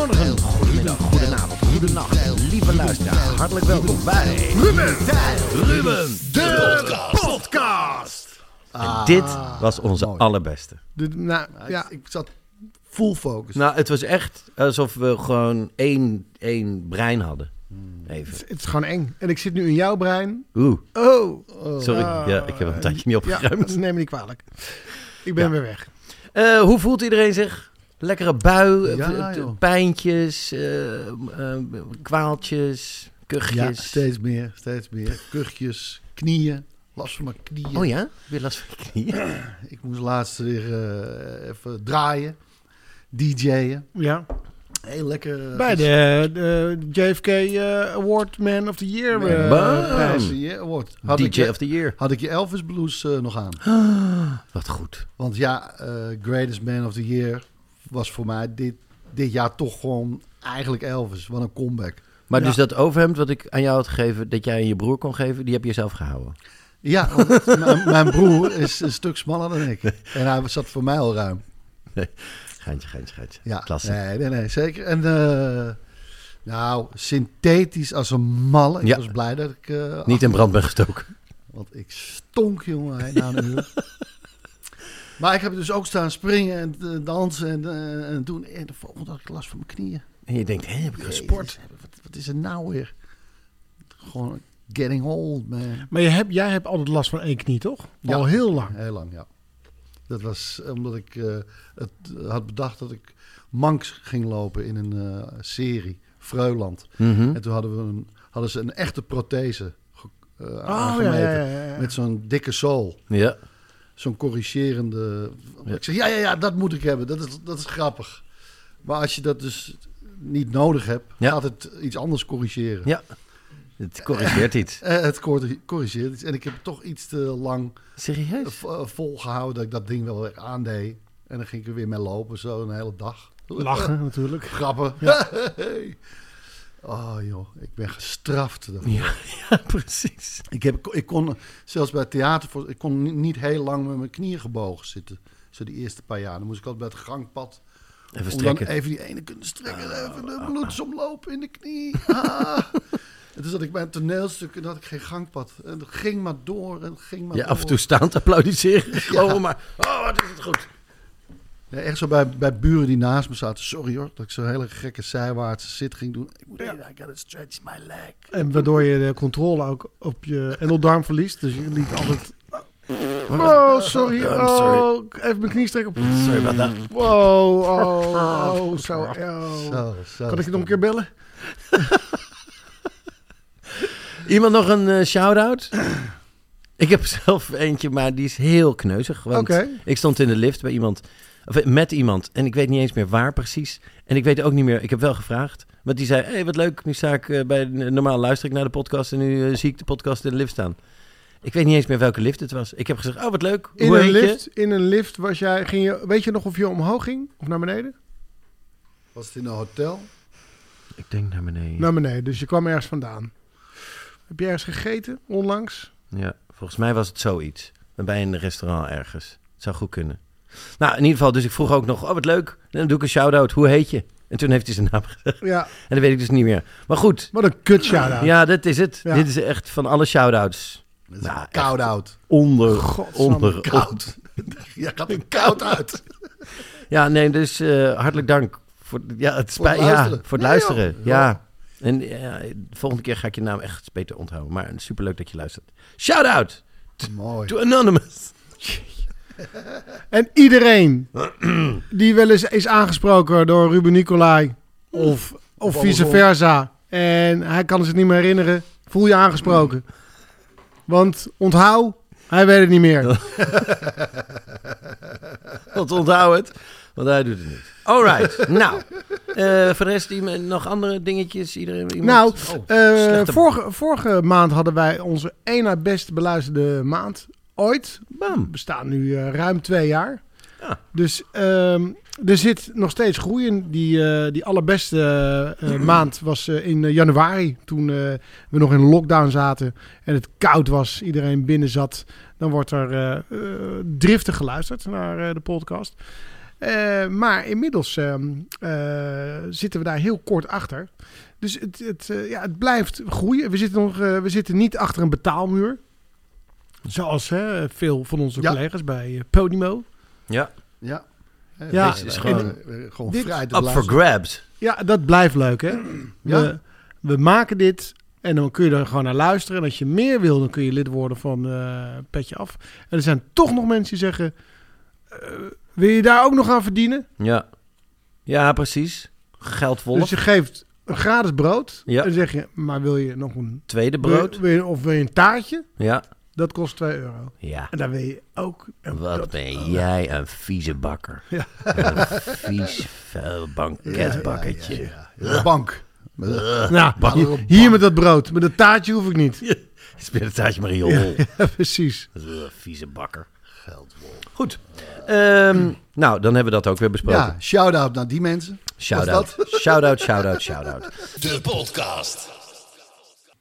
Goedemorgen, goedemiddag, goedenavond, goedenacht, lieve luisteraar. Hartelijk welkom bij Ruben, Ruben, de podcast. Dit was onze mooi. allerbeste. De- nou, ja, ik zat full focus. Nou, het was echt alsof we gewoon één, één brein hadden. Even. het is gewoon eng. En ik zit nu in jouw brein. Oeh, Oh, sorry. Ja, ik heb een tijdje niet ja, opgeruimd. neem me niet kwalijk. Ik ben Ja. weer weg. Eh, hoe voelt iedereen zich? Lekkere bui, eh, Ja, pijntjes, eh, eh, kwaaltjes, kuchjes. Ja, steeds meer, steeds meer. Kuchjes, knieën, last van mijn knieën. Oh ja? Weer last van je knieën? Ik moest laatst weer eh, even draaien, DJ'en. Ja. Heel lekker. Bij de, de JFK eh, Award Man of the Year. DJ Award. Had ik DJ je- of the Year. Had ik je Elvis Blues eh, nog aan. Wat goed. Want ja, eh, Greatest Man of the Year was voor mij dit, dit jaar toch gewoon eigenlijk Elvis. Wat een comeback. Maar Ja. dus dat overhemd wat ik aan jou had gegeven, dat jij aan je broer kon geven, die heb je zelf gehouden. Ja, want mijn, mijn broer is een stuk smaller dan ik. En hij zat voor mij al ruim. Geintje, geintje, geintje. Ja, Klasse. Nee, nee, nee, zeker. En eh, nou, synthetisch als een malle. Ik Ja. was blij dat ik... eh, Niet in brand ben gestoken. Want ik stonk, jongen, na een uur. Maar ik heb dus ook staan springen en eh, dansen en, eh, en doen. En de volgende dag had ik last van mijn knieën. En je denkt, hé, heb ik gesport? Jezus, Wat, wat is er nou weer? Gewoon getting old, man. Maar je hebt, jij hebt altijd last van één knie, toch? Ja. Al heel lang. Heel lang, ja. Dat was omdat ik eh, het had bedacht dat ik manks ging lopen in een eh, serie, Freuland. Mhm. En toen hadden, we een, hadden ze een echte prothese Oh, ja, ja, ja. Met zo'n dikke zool. Ja. Zo'n corrigerende... Ja. Ik zeg, ja, ja, ja, dat moet ik hebben. Dat is, dat is grappig. Maar als je dat dus niet nodig hebt, Ja. gaat het iets anders corrigeren. Ja. Het corrigeert iets. Eh, het corri- corrigeert iets. En ik heb toch iets te lang Serieus? eh, volgehouden dat ik dat ding wel weer aandeed. En dan ging ik er weer mee lopen, zo een hele dag. Lachen natuurlijk. Grappen. oh joh, ik ben gestraft. daarvoor. Ja, ja, precies. Ik, heb, ik kon zelfs bij het theater, ik kon niet, heel lang met mijn knieën gebogen zitten. Zo die eerste paar jaar. Dan moest ik altijd bij het gangpad. Even om strekken. dan even die ene kunnen strekken. en even de bloedsomloop in de knie. Ah. en toen zat ik bij een toneelstuk en had ik geen gangpad. En het ging maar door en ging maar Ja, door. af en toe staand applaudisseren. Gewoon maar, oh, wat is het goed. Ja, echt zo bij, bij buren die naast me zaten. Sorry hoor, dat ik zo'n hele gekke zijwaartse zit ging doen. Ik moet I gotta stretch my leg. En waardoor je de controle ook op je endeldarm verliest. Dus je liet altijd... Oh, sorry. Oh, even mijn knie strekken. Sorry about that. Wow, oh, oh, zo. oh. Zo, zo. Kan ik je nog een keer bellen? Iemand nog een eh, shout-out? Ik heb zelf eentje, maar die is heel kneuzig. Want ik stond in de lift bij iemand, of eh, met iemand, en ik weet niet eens meer waar precies. En ik weet ook niet meer, ik heb wel gevraagd. Want die zei, hey, wat leuk, nu sta ik eh, bij, normaal luister ik naar de podcast en nu eh, zie ik de podcast in de lift staan. Ik weet niet eens meer welke lift het was. Ik heb gezegd, oh wat leuk, In hoe een heet je? lift, in een lift was jij, ging je, weet je nog of je omhoog ging of naar beneden? Was het in een hotel? Ik denk naar beneden. Naar beneden, dus je kwam ergens vandaan. Heb je ergens gegeten onlangs? Ja, volgens mij was het zoiets. Bij een restaurant ergens. Het zou goed kunnen. Nou, in ieder geval, dus ik vroeg ook nog, oh wat leuk. Dan doe ik een shout-out, hoe heet je? En toen heeft hij zijn naam gezegd. Ja, En dat weet ik dus niet meer. Maar goed, wat een kut shout-out. ja, dat is het. Ja. Dit is echt van alle shout-outs. Nou, koud echt. out. Onder, Godsamme, onder, Koud. ja, gaat er koud uit. Ja, nee, dus eh, hartelijk dank voor, ja, het Voor het spijt, ja, luisteren. voor het Nee, luisteren. joh. Ja. En ja, de volgende keer ga ik je naam echt beter onthouden. Maar superleuk dat je luistert. Shout-out Mooi. to Anonymous. En iedereen die wel eens is aangesproken door Ruben Nicolai Of, of vice versa. En hij kan zich niet meer herinneren. Voel je aangesproken. Want onthoud, hij weet het niet meer. Want onthoud het, want hij doet het niet. Alright, nou. eh, voor de rest iemand- nog andere dingetjes? Iedereen, iemand? Nou, Oh, eh, vorige, vorige maand hadden wij onze één na best beluisterde maand ooit. Bam. We bestaan nu eh, ruim twee jaar. Ja. Dus ehm, er zit nog steeds groei in. Die, eh, die allerbeste eh, maand was in januari. Toen we nog in lockdown zaten en het koud was. Iedereen binnen zat. Dan wordt er driftig geluisterd naar de podcast. Maar inmiddels ehm, eh, zitten we daar heel kort achter. Dus het, het, ja, het blijft groeien. We zitten, nog, we zitten niet achter een betaalmuur. Zoals hè, veel van onze Ja. collega's bij eh, Podimo. Ja, Ja. Ja, Deze is gewoon, eh, gewoon dit- vrij te up for grabs. Ja, dat blijft leuk, hè? Ja. We, we maken dit en dan kun je er gewoon naar luisteren. En als je meer wil, dan kun je lid worden van eh, Petje Af. En er zijn toch nog mensen die zeggen... eh, wil je daar ook nog aan verdienen? Ja. Ja, precies. Geldwolf. Dus je geeft een gratis brood. Ja. En dan zeg je, maar wil je nog een... Tweede wil brood. wil je- of wil je een taartje? Ja. Dat kost 2 euro. Ja. En dan wil je ook... en Wat dat- ben jij een vieze bakker. Ja. Een vies, vuil banketbakkertje. Ja, ja, ja. De bank. Nou, hier, met dat brood. Met dat taartje hoef ik niet. Speel het taartje maar in je hol. Ja, precies. Vieze bakker. Goed. Ehm, nou, dan hebben we dat ook weer besproken. Ja, shout-out naar die mensen. Shout-out. Shout-out, shout-out, shout-out. De podcast.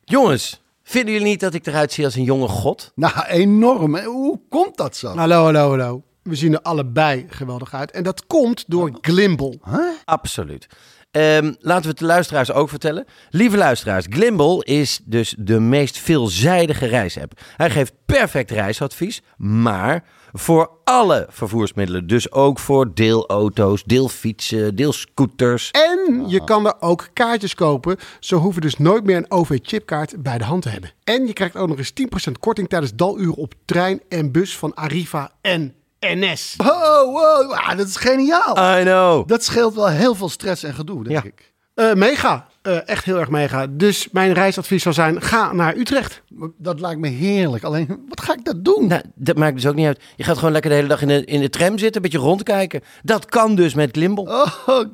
Jongens, vinden jullie niet dat ik eruit zie als een jonge god? Nou, enorm. hè. Hoe komt dat zo? Hallo, hallo, hallo. We zien er allebei geweldig uit. En dat komt door Glimble. Absoluut. Ehm, laten we het de luisteraars ook vertellen. Lieve luisteraars, Glimble is dus de meest veelzijdige reisapp. Hij geeft perfect reisadvies, maar voor alle vervoersmiddelen. Dus ook voor deelauto's, deelfietsen, deelscooters. En je kan er ook kaartjes kopen. Zo hoef je dus nooit meer een OV-chipkaart bij de hand te hebben. En je krijgt ook nog eens 10% korting tijdens daluren op trein en bus van Arriva en NS. Oh, wow. Ah, dat is geniaal. I know. Dat scheelt wel heel veel stress en gedoe, denk Ja. ik. Eh, mega. Eh, echt heel erg mega. Dus mijn reisadvies zou zijn, ga naar Utrecht. Dat lijkt me heerlijk. Alleen, wat ga ik dat doen? Nou, dat maakt dus ook niet uit. Je gaat gewoon lekker de hele dag in de, in de tram zitten, een beetje rondkijken. Dat kan dus met Glimble. Oh, g-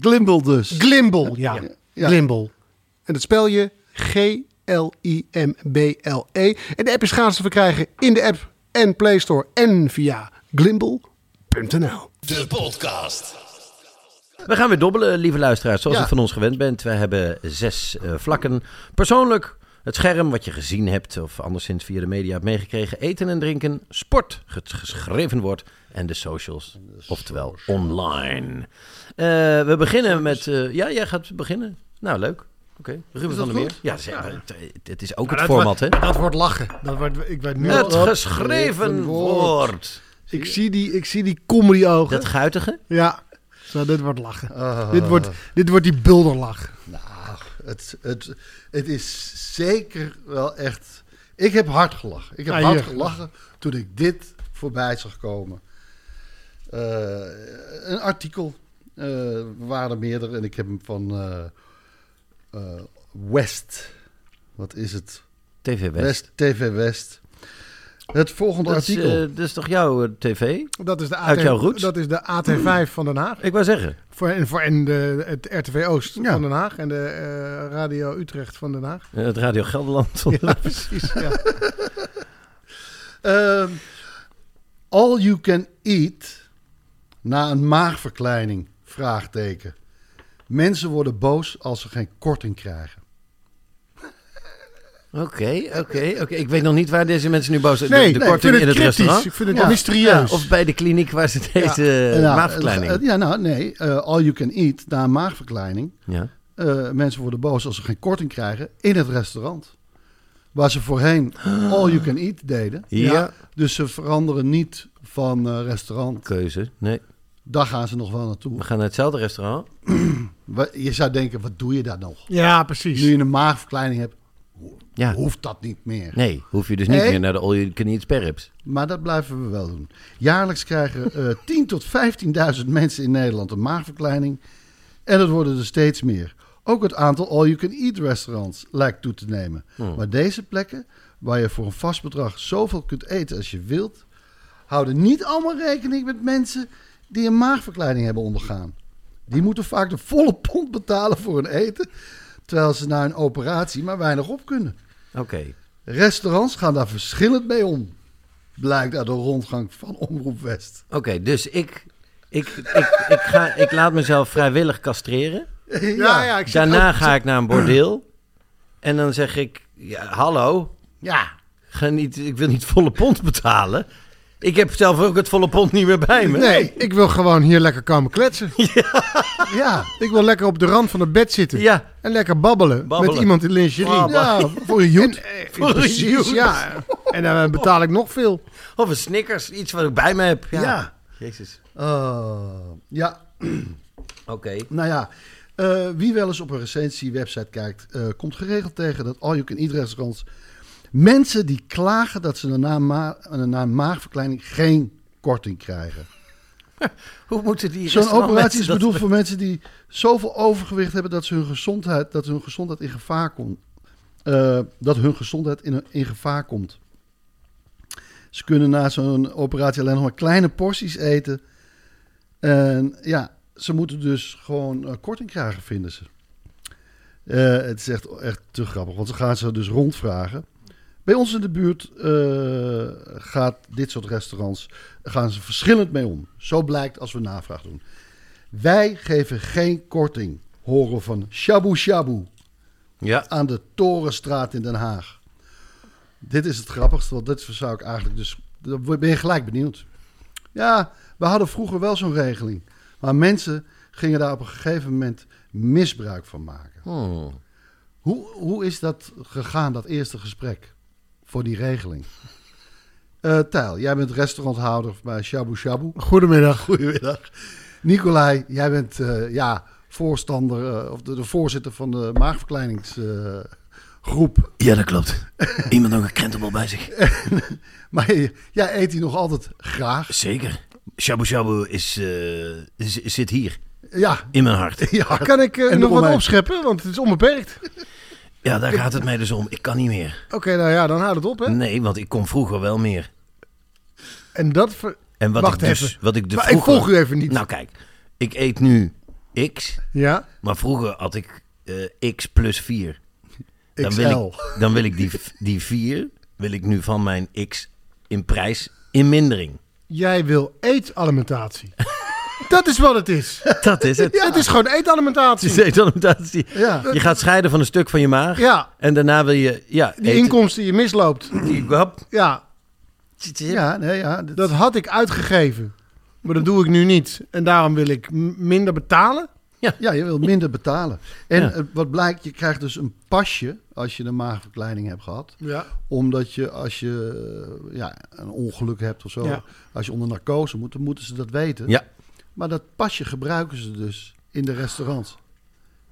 Glimble dus. Glimble, ja. Ja. Glimble. En dat spel je G-L-I-M-B-L-E. En de app is gratis te verkrijgen in de app en Play Store en via glimble.nl. De podcast. We gaan weer dobbelen, lieve luisteraars, zoals Ja. u van ons gewend bent. We hebben zes eh, vlakken. Persoonlijk, het scherm wat je gezien hebt of anderszins via de media hebt meegekregen. Eten en drinken, sport, het geschreven woord en de socials, oftewel online. Eh, we beginnen met... eh, ja, jij gaat beginnen. Nou, leuk. Oké, Ruben Is van der Meer. Ja, zeg, het, het is ook het format, hè? wordt, Dat wordt lachen. Dat wordt, ik weet nu Het al- geschreven woord. ik, zie die, ik zie die comedy ogen. Dat guitige? Ja, zo, dit wordt lachen. Dit, wordt, dit wordt die bulderlach. Nou, het, het, het is zeker wel echt... Ik heb hard gelachen. Ik heb hard hier. gelachen toen ik dit voorbij zag komen. Eh, een artikel. eh, er waren er meerdere en ik heb hem van eh, eh, West. Wat is het? TV West. West, TV West. Het volgende Dat is, artikel. eh, dat is toch jouw eh, tv? Dat is de, Uit jouw roots? dat is de AT5 van Den Haag. Ik wou zeggen. Voor, en voor en de, het RTV Oost Ja. van Den Haag. En de eh, Radio Utrecht van Den Haag. Het Radio Gelderland. Ja, precies. Ja. Ehm, all you can eat na een maagverkleining? Vraagteken. Mensen worden boos als ze geen korting krijgen. Oké, oké, oké. Ik weet nog niet waar deze mensen nu boos zijn. Nee, de, de nee, korting in het restaurant? Ik vind het Ja. mysterieus. Of bij de kliniek waar ze deze Eh, nou, maagverkleining. eh, Ja, nou nee. eh, all you can eat na een maagverkleining. ja. Eh, mensen worden boos als ze geen korting krijgen in het restaurant. Waar ze voorheen all you can eat deden. Ja. Dus ze veranderen niet van eh, restaurant. Keuze. Nee, Daar gaan ze nog wel naartoe. we gaan naar hetzelfde restaurant. Je zou denken, wat doe je daar nog? ja, precies. Nu je een maagverkleining hebt, Ja. hoeft dat niet meer. Nee, hoef je dus niet Nee. meer naar de all you can eat sperrips. Maar dat blijven we wel doen. Jaarlijks krijgen 10.000 tot 15.000 mensen in Nederland een maagverkleining. En het worden er steeds meer. Ook het aantal all-you-can-eat restaurants lijkt toe te nemen. Maar deze plekken, waar je voor een vast bedrag zoveel kunt eten als je wilt, houden niet allemaal rekening met mensen die een maagverkleining hebben ondergaan. Die moeten vaak de volle pond betalen voor hun eten, terwijl ze na een operatie maar weinig op kunnen. Oké. Restaurants gaan daar verschillend mee om. Blijkt uit de rondgang van Omroep West. Oké, dus ik, ik, ik, ik, ga, ik laat mezelf vrijwillig castreren. Ja, ja, ik Daarna ook- ga ik naar een bordeel. En dan zeg ik, ja, hallo, Ja, ga niet, ik wil niet volle pond betalen. Ik heb zelf ook het volle pond niet meer bij me. Nee, ik wil gewoon hier lekker komen kletsen. ja. Ik wil lekker op de rand van het bed zitten. Ja, En lekker babbelen, Babbelen. met iemand in lingerie. Ja voor een joet. Eh, Voor een joet. ja. En dan betaal ik nog veel. of een Snickers, iets wat ik bij me heb. Ja. Ja. Jezus. Oh, ja, Oké. nou ja. eh, wie wel eens op een recensiewebsite kijkt, eh, komt geregeld tegen dat all you can eat restaurants mensen die klagen dat ze na, ma na een maagverkleining geen korting krijgen. Hoe moeten die Zo'n operatie is dat- bedoeld voor mensen die zoveel overgewicht hebben dat, ze hun, gezondheid, dat hun gezondheid in gevaar komt. Eh, dat hun gezondheid in, in gevaar komt. Ze kunnen na zo'n operatie alleen nog maar kleine porties eten. En ja, ze moeten dus gewoon eh, korting krijgen, vinden ze. Eh, het is echt, echt te grappig, want ze gaan ze dus rondvragen. Bij ons in de buurt eh, gaat dit soort restaurants gaan ze verschillend mee om. Zo blijkt als we navraag doen. Wij geven geen korting, horen van Shabu Shabu Ja. aan de Torenstraat in Den Haag. Dit is het grappigste, want dit zou ik eigenlijk dus... Dan ben je gelijk benieuwd. Ja, we hadden vroeger wel zo'n regeling. Maar mensen gingen daar op een gegeven moment misbruik van maken. Hmm. Hoe, hoe is dat gegaan, dat eerste gesprek voor die regeling? Eh Tijl, jij bent restauranthouder bij Shabu Shabu. Goedemiddag. Goedemiddag. Nicolai, jij bent eh, ja, voorstander eh, of de, de voorzitter van de maagverkleiningsgroep. Ja, dat klopt. Iemand nog een krentenbal bij zich? maar jij eet die nog altijd graag. Zeker. Shabu Shabu is, eh, zit hier, Ja, in mijn hart. ja. Kan ik nog wat opscheppen? Want het is onbeperkt. Ja, daar gaat het mij dus om. Ik kan niet meer. Oké, nou ja, dan houd het op, hè. Nee, want ik kon vroeger wel meer. En dat... ver- En wat Wacht ik dus, even. wat ik de Maar vroeger... ik volg u even niet. Nou kijk, ik eet nu X, Ja? maar vroeger had ik eh, X plus 4. Dan XL. wil ik, dan wil ik die, die 4, wil ik nu van mijn X in prijs in mindering. Jij wil eetalimentatie. dat is wat het is. Dat is het. Het is gewoon Het is eetalimentatie. eetalimentatie. Ja. Je gaat scheiden van een stuk van je maag. Ja, En daarna wil je... Ja, die eten. inkomsten die je misloopt. Ja, Ja, nee, ja. dat had ik uitgegeven. Maar dat doe ik nu niet. En daarom wil ik minder betalen. Ja, je wilt minder betalen. En Ja. wat blijkt, je krijgt dus een pasje als je een maagverkleining hebt gehad. Ja. Omdat je, als je ja, een ongeluk hebt of zo, Ja. als je onder narcose moet, dan moeten ze dat weten. Ja. Maar dat pasje gebruiken ze dus in de restaurants.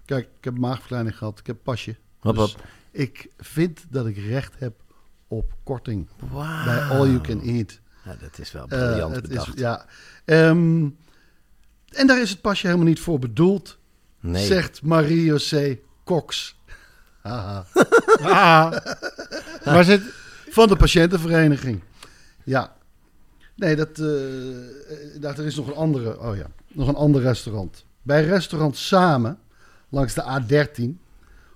Kijk, ik heb een maagverkleining gehad, ik heb pasje. Hop, Dus hop. ik vind dat ik recht heb op korting bij All You Can Eat. Ja, dat is wel Eh, briljant het is, bedacht. ja. Ehm, en daar is het pasje helemaal niet voor bedoeld, nee. zegt Marie-José Cox. Haha. Ah. Maar zit... Van de patiëntenvereniging. Ja. Nee, dat, eh, eh, dat, er is nog een andere. Oh ja, nog een ander restaurant. Bij restaurant Samen, langs de A13,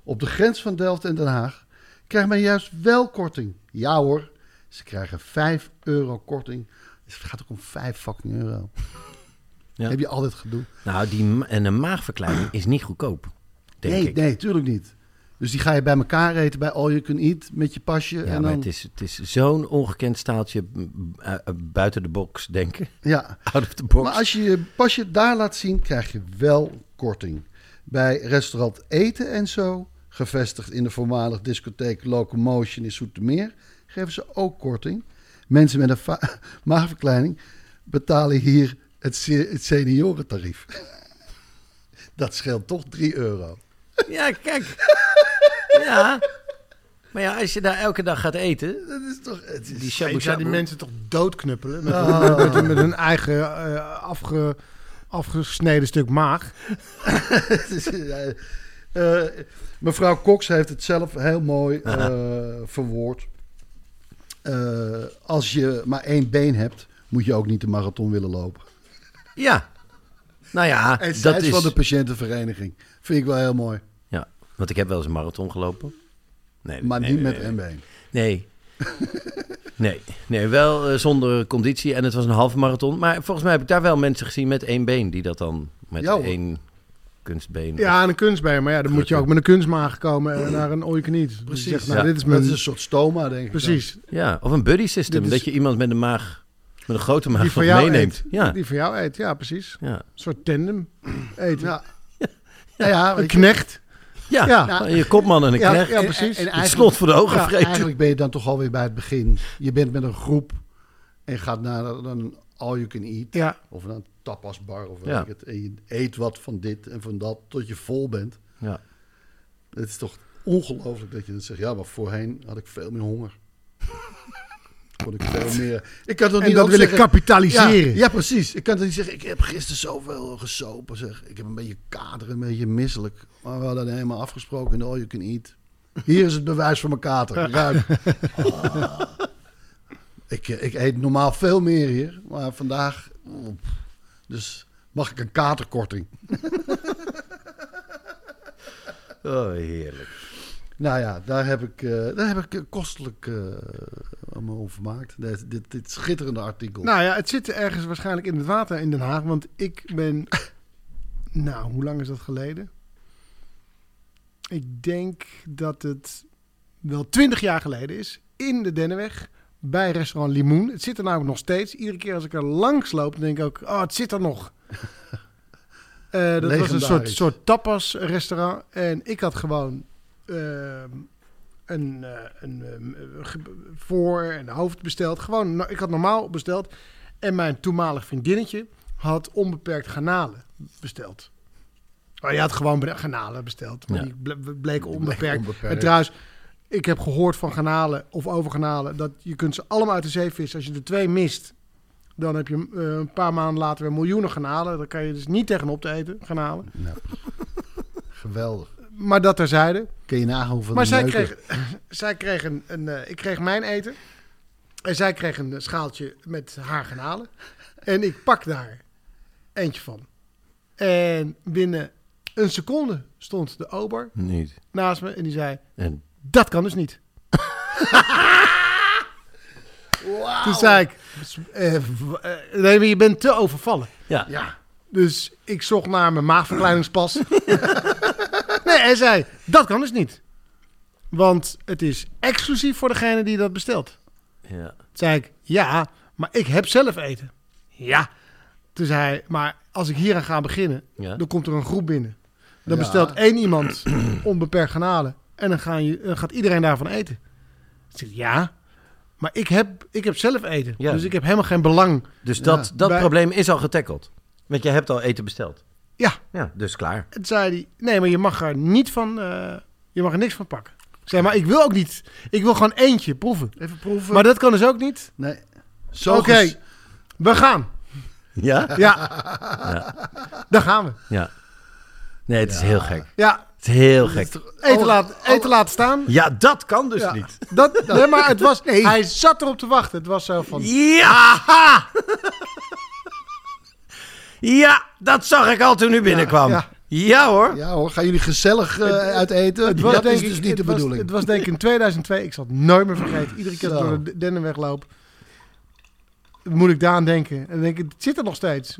op de grens van Delft en Den Haag, krijgt men juist wel korting. Ja hoor, ze krijgen 5 euro korting. Dus het gaat ook om 5 fucking euro. Ja. Heb je altijd gedoe? Nou, die, en een maagverkleining is niet goedkoop, denk nee, ik. nee, tuurlijk niet. Dus die ga je bij elkaar eten bij All You Can Eat met je pasje. Ja, en maar dan, het is, het is zo'n ongekend staaltje eh, eh, buiten de box denken. ja, Out of the box. Maar als je je pasje daar laat zien, krijg je wel korting. Bij restaurant Eten en Zo, gevestigd in de voormalig discotheek Locomotion in Soetermeer, geven ze ook korting. Mensen met een maagverkleining betalen hier het, het seniorentarief. Dat scheelt toch 3 euro. Ja, kijk. Ja. Maar ja, als je daar elke dag gaat eten, Dat is toch... Het is, die shabu mensen toch doodknuppelen. Met, Ah. met, met, met hun eigen eh, afge, afgesneden stuk maag. Het is, eh, eh, mevrouw Cox heeft het zelf heel mooi eh, verwoord. Eh, als je maar één been hebt, moet je ook niet de marathon willen lopen. Ja. Nou ja, En dat is... van de patiëntenvereniging. Vind ik wel heel mooi. Want ik heb wel eens een marathon gelopen. Nee, Maar nee, niet nee, met één been. Nee. Nee, nee wel eh, zonder conditie. En het was een halve marathon. Maar volgens mij heb ik daar wel mensen gezien met één been. Die dat dan met Ja, één kunstbeen... Ja, en een kunstbeen. Maar ja, dan moet je ook met een kunstmaag komen naar een can eat. Dus je Precies. zegt, nou, Ja. dit is Dat mijn... is een soort stoma, denk ik. dan. Precies. Ja, of een buddy system. Is- Dat je iemand met een maag, met een grote maag Die van jou meeneemt. eet. Ja, Die van jou eet, ja, precies. ja. Een soort tandem eten. Ja. Ja, ja, een knecht. Ja, Ja. je kopman en een Ja, knecht. ja, precies. En- en Het eigenlijk- slot voor de ogen Ja, eigenlijk ben je dan toch alweer bij het begin. Je bent met een groep en gaat naar een all you can eat. Ja, Of naar een tapasbar of weet ik het. En je eet wat van dit en van dat tot je vol bent. Ja. Het is toch ongelooflijk dat je dat zegt. Ja, maar voorheen had ik veel meer honger. Kon ik veel meer. Ik kan toch en niet dat ook wil ik zeggen- kapitaliseren. Ja, ja, precies. Ik kan toch niet zeggen, ik heb gisteren zoveel gesopen. Zeg. Ik heb een beetje kater, een beetje misselijk. Maar we hadden helemaal afgesproken in all you can eat. Hier is het bewijs van mijn kater. Ruik. Ah. Ik, eh, ik eet normaal veel meer hier. Maar vandaag... oh, Dus mag ik een katerkorting? Oh, heerlijk. Nou ja, daar heb ik, eh, daar heb ik kostelijk me over vermaakt. Dit, dit, dit schitterende artikel. Nou ja, het zit ergens waarschijnlijk in het water in Den Haag. Want ik ben... Nou, hoe lang is dat geleden? Ik denk dat het wel twintig jaar geleden is. In de Dennenweg. Bij restaurant Limoen. Het zit er namelijk nog steeds. Iedere keer als ik er langs loop, dan denk ik ook... Oh, het zit er nog. Eh, dat was een soort, soort tapas restaurant. En ik had gewoon... ehm, een, eh, een ehm, ge- voor- en hoofd besteld. Gewoon, no- ik had normaal besteld. En mijn toenmalig vriendinnetje had onbeperkt garnalen besteld. Oh, je had gewoon garnalen besteld. Maar Ja. die ble- bleken onbeperkt. onbeperkt. En trouwens, ik heb gehoord van garnalen of over garnalen... dat je kunt ze allemaal uit de zee vissen. Als je er twee mist, dan heb je eh, een paar maanden later weer miljoenen garnalen. Dan kan je dus niet tegenop te eten, garnalen. Nou, geweldig. Maar dat terzijde. Kun je nagaan hoeveel Maar zij kreeg, zij kreeg een, een eh, ik kreeg mijn eten. En zij kreeg een schaaltje met haar garnalen. En ik pak daar eentje van. En binnen een seconde stond de ober Niet. naast me en die zei... En Dat kan dus niet. Toen zei ik... eh, eh, nee, maar je bent te overvallen. ja. Ja, Dus ik zocht naar mijn maagverkleiningspas. nee, hij zei, dat kan dus niet. Want het is exclusief voor degene die dat bestelt. ja. Toen zei ik, ja, maar ik heb zelf eten. Ja. Toen zei hij, maar als ik hier aan ga beginnen, Ja. dan komt er een groep binnen. Dan Ja. bestelt één iemand onbeperkt garnalen. En dan, gaan je, dan gaat iedereen daarvan eten. Ik zeg, ja, maar ik heb, ik heb zelf eten. Ja. Dus ik heb helemaal geen belang. Dus dat, dat Bij- probleem is al getackeld. Want je hebt al eten besteld. Ja, Ja, dus klaar. En toen zei hij, nee, maar je mag er niet van, eh, je mag er niks van pakken. Ik zei, maar ik wil ook niet, ik wil gewoon eentje proeven. even proeven. Maar dat kan dus ook niet. nee. Zo Oké, we gaan. Ja? Ja, daar gaan we. Ja. Nee, het is heel gek. Ja, Het is heel gek. eten, Oh, laten, eten laten staan. Ja, dat kan dus Ja. niet. Dat, nee, maar het was, hij zat erop te wachten. Het was zo van, Ja! Ja, dat zag ik al toen u binnenkwam. Ja, ja. hoor. Ja hoor, gaan jullie gezellig eh, uit eten? het was, dat denk is ik, dus niet de was, bedoeling. Het was denk ik in 2002, ik zal het nooit meer vergeten. Iedere keer als ik door de Dennenweg loop, moet ik daaraan denken. En dan denk ik, het zit er nog steeds.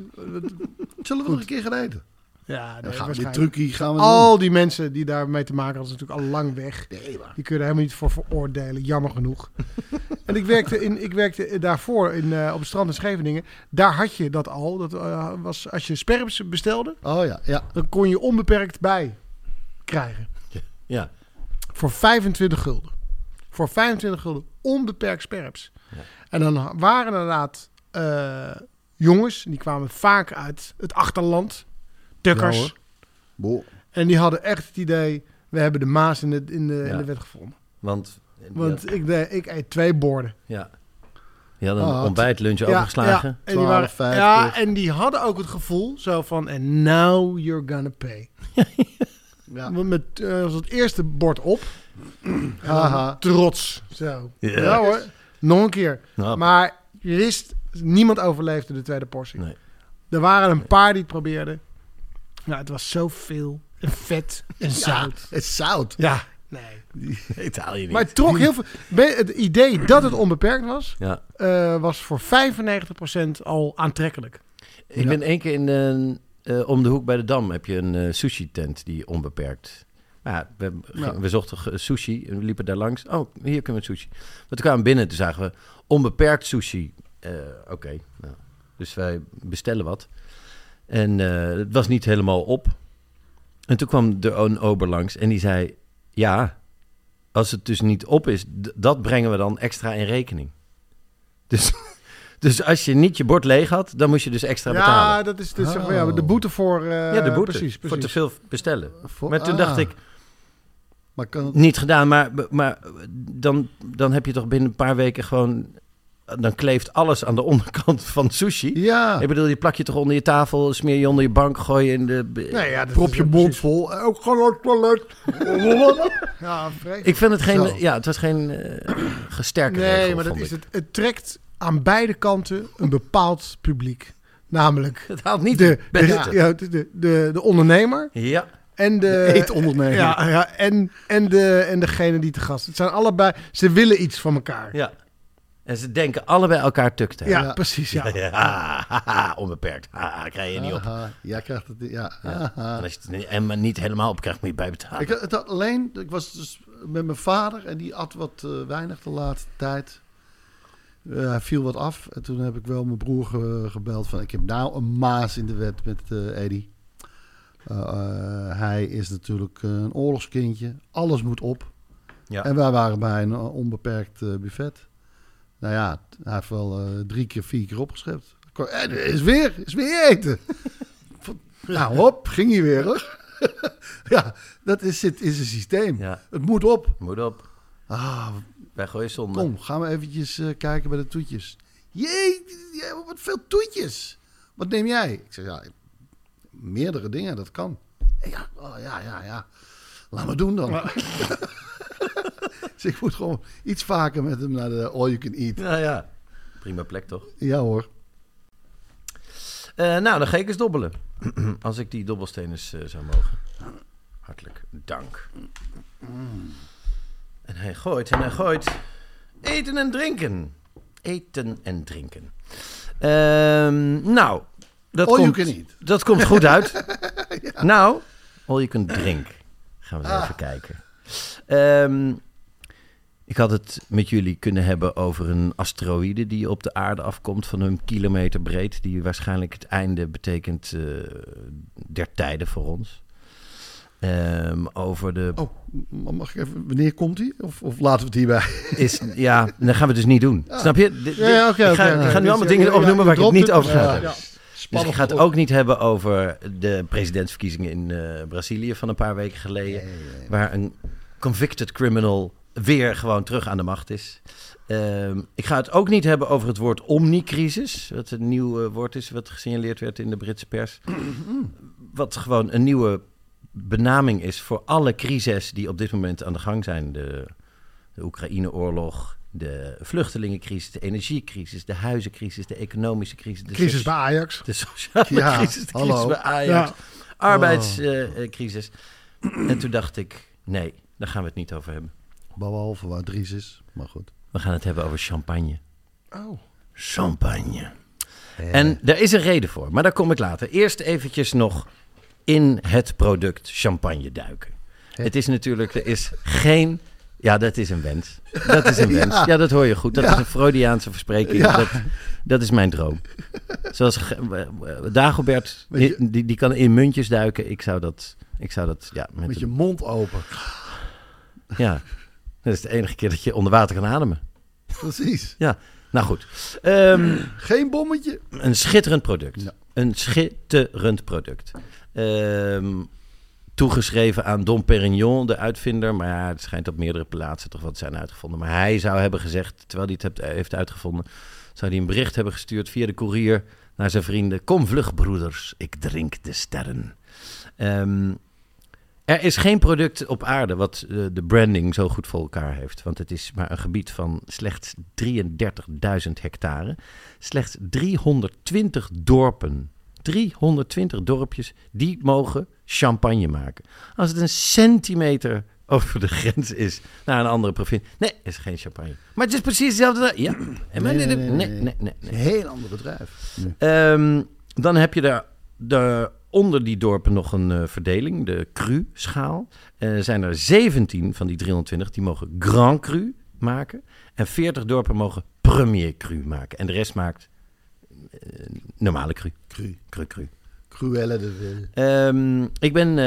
Zullen we nog een keer gaan eten? Ja, nee, gaan we dit waarschijnlijk. trucje gaan we doen. Al die mensen die daarmee te maken hadden, is natuurlijk al lang weg. Nee. Die kun je er helemaal niet voor veroordelen, jammer genoeg. en ik werkte, in, ik werkte daarvoor in, eh, op het strand in Scheveningen. Daar had je dat al. Dat eh, was, als je sperps bestelde, Oh ja, ja. dan kon je onbeperkt bij krijgen. Ja. Voor 25 gulden. Voor 25 gulden onbeperkt sperps. En dan waren inderdaad eh, jongens, die kwamen vaak uit het achterland. Tukkers. Ja, hoor. Boah. En die hadden echt het idee, we hebben de maas in de, in de, in de wet gevonden. Want, Want ik, de, ik eet twee borden. ja. Die hadden een Ah, ontbijt, lunch Ja, overgeslagen. Ja, en die waren, 12,50. ja, en die hadden ook het gevoel zo van, and now you're gonna pay. Ja. Met als het eerste bord op. Haha. trots. Zo. Ja. Ja. hoor. Nog een keer. Nou, Maar je wist, niemand overleefde de tweede portie. Nee. Er waren een paar die het probeerden. Nou, het was zoveel. Vet en Ja, zout. het zout. Ja, nee. Italië niet. Maar het trok heel veel. Het idee dat het onbeperkt was, ja. eh, was voor 95% al aantrekkelijk. Ik ben één keer in de, eh, om de hoek bij de Dam heb je een eh, sushi-tent die onbeperkt. Maar ja, we, Ja. we zochten sushi en we liepen daar langs. Oh, hier kunnen we sushi. Maar toen kwamen we binnen, toen zagen we onbeperkt sushi. Eh, Oké, nou. dus wij bestellen wat. En eh, het was niet helemaal op. En toen kwam de een ober langs en die zei... Ja, als het dus niet op is, dat brengen we dan extra in rekening. Dus, dus als je niet je bord leeg had, dan moest je dus extra ja, betalen. dat is dus, zeg maar, Oh. ja, de boete voor. eh, ja, de boete. Precies, Voor precies. te veel bestellen. Voor- Maar toen ah. dacht ik, Maar kan niet gedaan, maar, maar dan, dan heb je toch binnen een paar weken gewoon... Dan kleeft alles aan de onderkant van sushi. Ja. Ik bedoel, die plak je toch onder je tafel, smeer je onder je bank, gooi je in de... Nee, ja, dat Prop je mond precies- vol. Eh, Ook gewoon het toilet. Ja, vreselijk. Ik vind het geen... Zo. Ja, het was geen eh gesterke Nee, regel, maar dat is het. Het trekt aan beide kanten een bepaald publiek. Namelijk Het haalt niet de, de, ja, de, de, de, de ondernemer Ja, en de, De eetondernemer. Ja, ja en, en, de, en degene die te gast. Het zijn allebei. Ze willen iets van elkaar. Ja. En ze denken allebei elkaar tuk te hebben. Ja. precies. Ja. Onbeperkt. Haha, krijg je niet op. Aha, jij krijgt het. Ja. Ja. En als je het niet- en niet helemaal op krijgt, moet je bijbetalen. Ik, het had alleen, ik was dus met mijn vader en die at wat eh, weinig de laatste tijd. Eh, hij viel wat af en toen heb ik wel mijn broer ge- gebeld van ik heb nou een maas in de wet met eh Eddie. Eh, hij is natuurlijk een oorlogskindje, alles moet op. Ja. En wij waren bij een onbeperkt buffet. Nou ja, hij heeft wel eh, drie keer, vier keer opgeschept. Kwam, "Eh, er is weer, is weer eten. nou hop, ging hij weer hoor. ja, dat is, zit in zijn systeem. Ja, Het moet op. moet op. Ah, Wij gooien zonde. kom, gaan we eventjes eh, kijken bij de toetjes. Jee, wat veel toetjes. Wat neem jij? Ik zeg, ja, meerdere dingen, dat kan. Ja, oh, ja, ja, ja. Laat maar doen dan. dus ik moet gewoon iets vaker met hem naar de all you can eat. Ja, ja. Prima plek toch? Ja hoor. Eh, nou, dan ga ik eens dobbelen. Als ik die dobbelsteen eens eh, zou mogen. Hartelijk dank. En hij gooit en hij gooit. Eten en drinken. Eten en drinken. Ehm, nou, dat All you komt, can eat. dat komt goed uit. Nou, all you can drink. Gaan we eens Ah. even kijken. Ehm, ik had het met jullie kunnen hebben over een asteroïde die op de aarde afkomt van een kilometer breed. Die waarschijnlijk het einde betekent eh, der tijden voor ons. Ehm, over de. Oh, mag ik even, wanneer komt hij? Of, of laten we het hierbij? Is, ja, dat gaan we dus niet doen. Snap je? Ja, ik ga, ik nu allemaal dingen ja, opnoemen waar ik het niet over ga Ja. Dus ik ga het ook niet hebben over de presidentsverkiezingen in eh, Brazilië van een paar weken geleden. Waar een convicted criminal weer gewoon terug aan de macht is. Ehm, ik ga het ook niet hebben over het woord omnicrisis. Wat een nieuw woord is wat gesignaleerd werd in de Britse pers. wat gewoon een nieuwe benaming is voor alle crises die op dit moment aan de gang zijn. De, de Oekraïne-oorlog, de vluchtelingencrisis, de energiecrisis, de huizencrisis, de economische crisis. De Crisis bij Ajax. de sociale Ja, crisis, de hallo. crisis bij Ajax, Ja. arbeidscrisis. en toen dacht ik, nee, daar gaan we het niet over hebben. Behalve waar Dries is, maar goed. We gaan het hebben over champagne. Oh. Champagne. En daar is een reden voor, maar daar kom ik later. Eerst eventjes nog in het product champagne duiken. Het is natuurlijk, er is geen... Ja, dat is een wens. Dat is een wens. Ja, Ja. dat hoor je goed. Dat Ja. is een Freudiaanse verspreking. Ja. Dat, dat is mijn droom. Zoals eh, Dagobert, je- die, die kan in muntjes duiken. Ik zou dat, ik zou dat ja, met, Met je een- mond open. ja. Dat is de enige keer dat je onder water kan ademen. Precies. Ja, nou goed. Ehm, Geen bommetje. Een schitterend product. Ja. Een schitterend product. Ehm, toegeschreven aan Dom Perignon, de uitvinder. Maar ja, het schijnt op meerdere plaatsen toch wat zijn uitgevonden. Maar hij zou hebben gezegd, terwijl hij het heeft uitgevonden... zou hij een bericht hebben gestuurd via de koerier naar zijn vrienden. Kom vlug, broeders, ik drink de sterren. Ehm, er is geen product op aarde wat eh, de branding zo goed voor elkaar heeft. Want het is maar een gebied van slechts 33.000 hectare. Slechts 320 dorpen. 320 dorpjes, die mogen champagne maken. Als het een centimeter over de grens is naar een andere provincie. Nee, is geen champagne. Maar het is precies hetzelfde. Ja. En Nee, nee, nee, nee, nee, nee, nee. nee, nee. Een heel ander bedrijf. Ehm, dan heb je daar, daar onder die dorpen nog een eh, verdeling, de cru-schaal. Er zijn er 17 van die 320 die mogen Grand Cru maken. En 40 dorpen mogen Premier Cru maken. En de rest maakt eh, normale cru. Cru. Cru, cru. Cruelle de Vil. Ehm, ik ben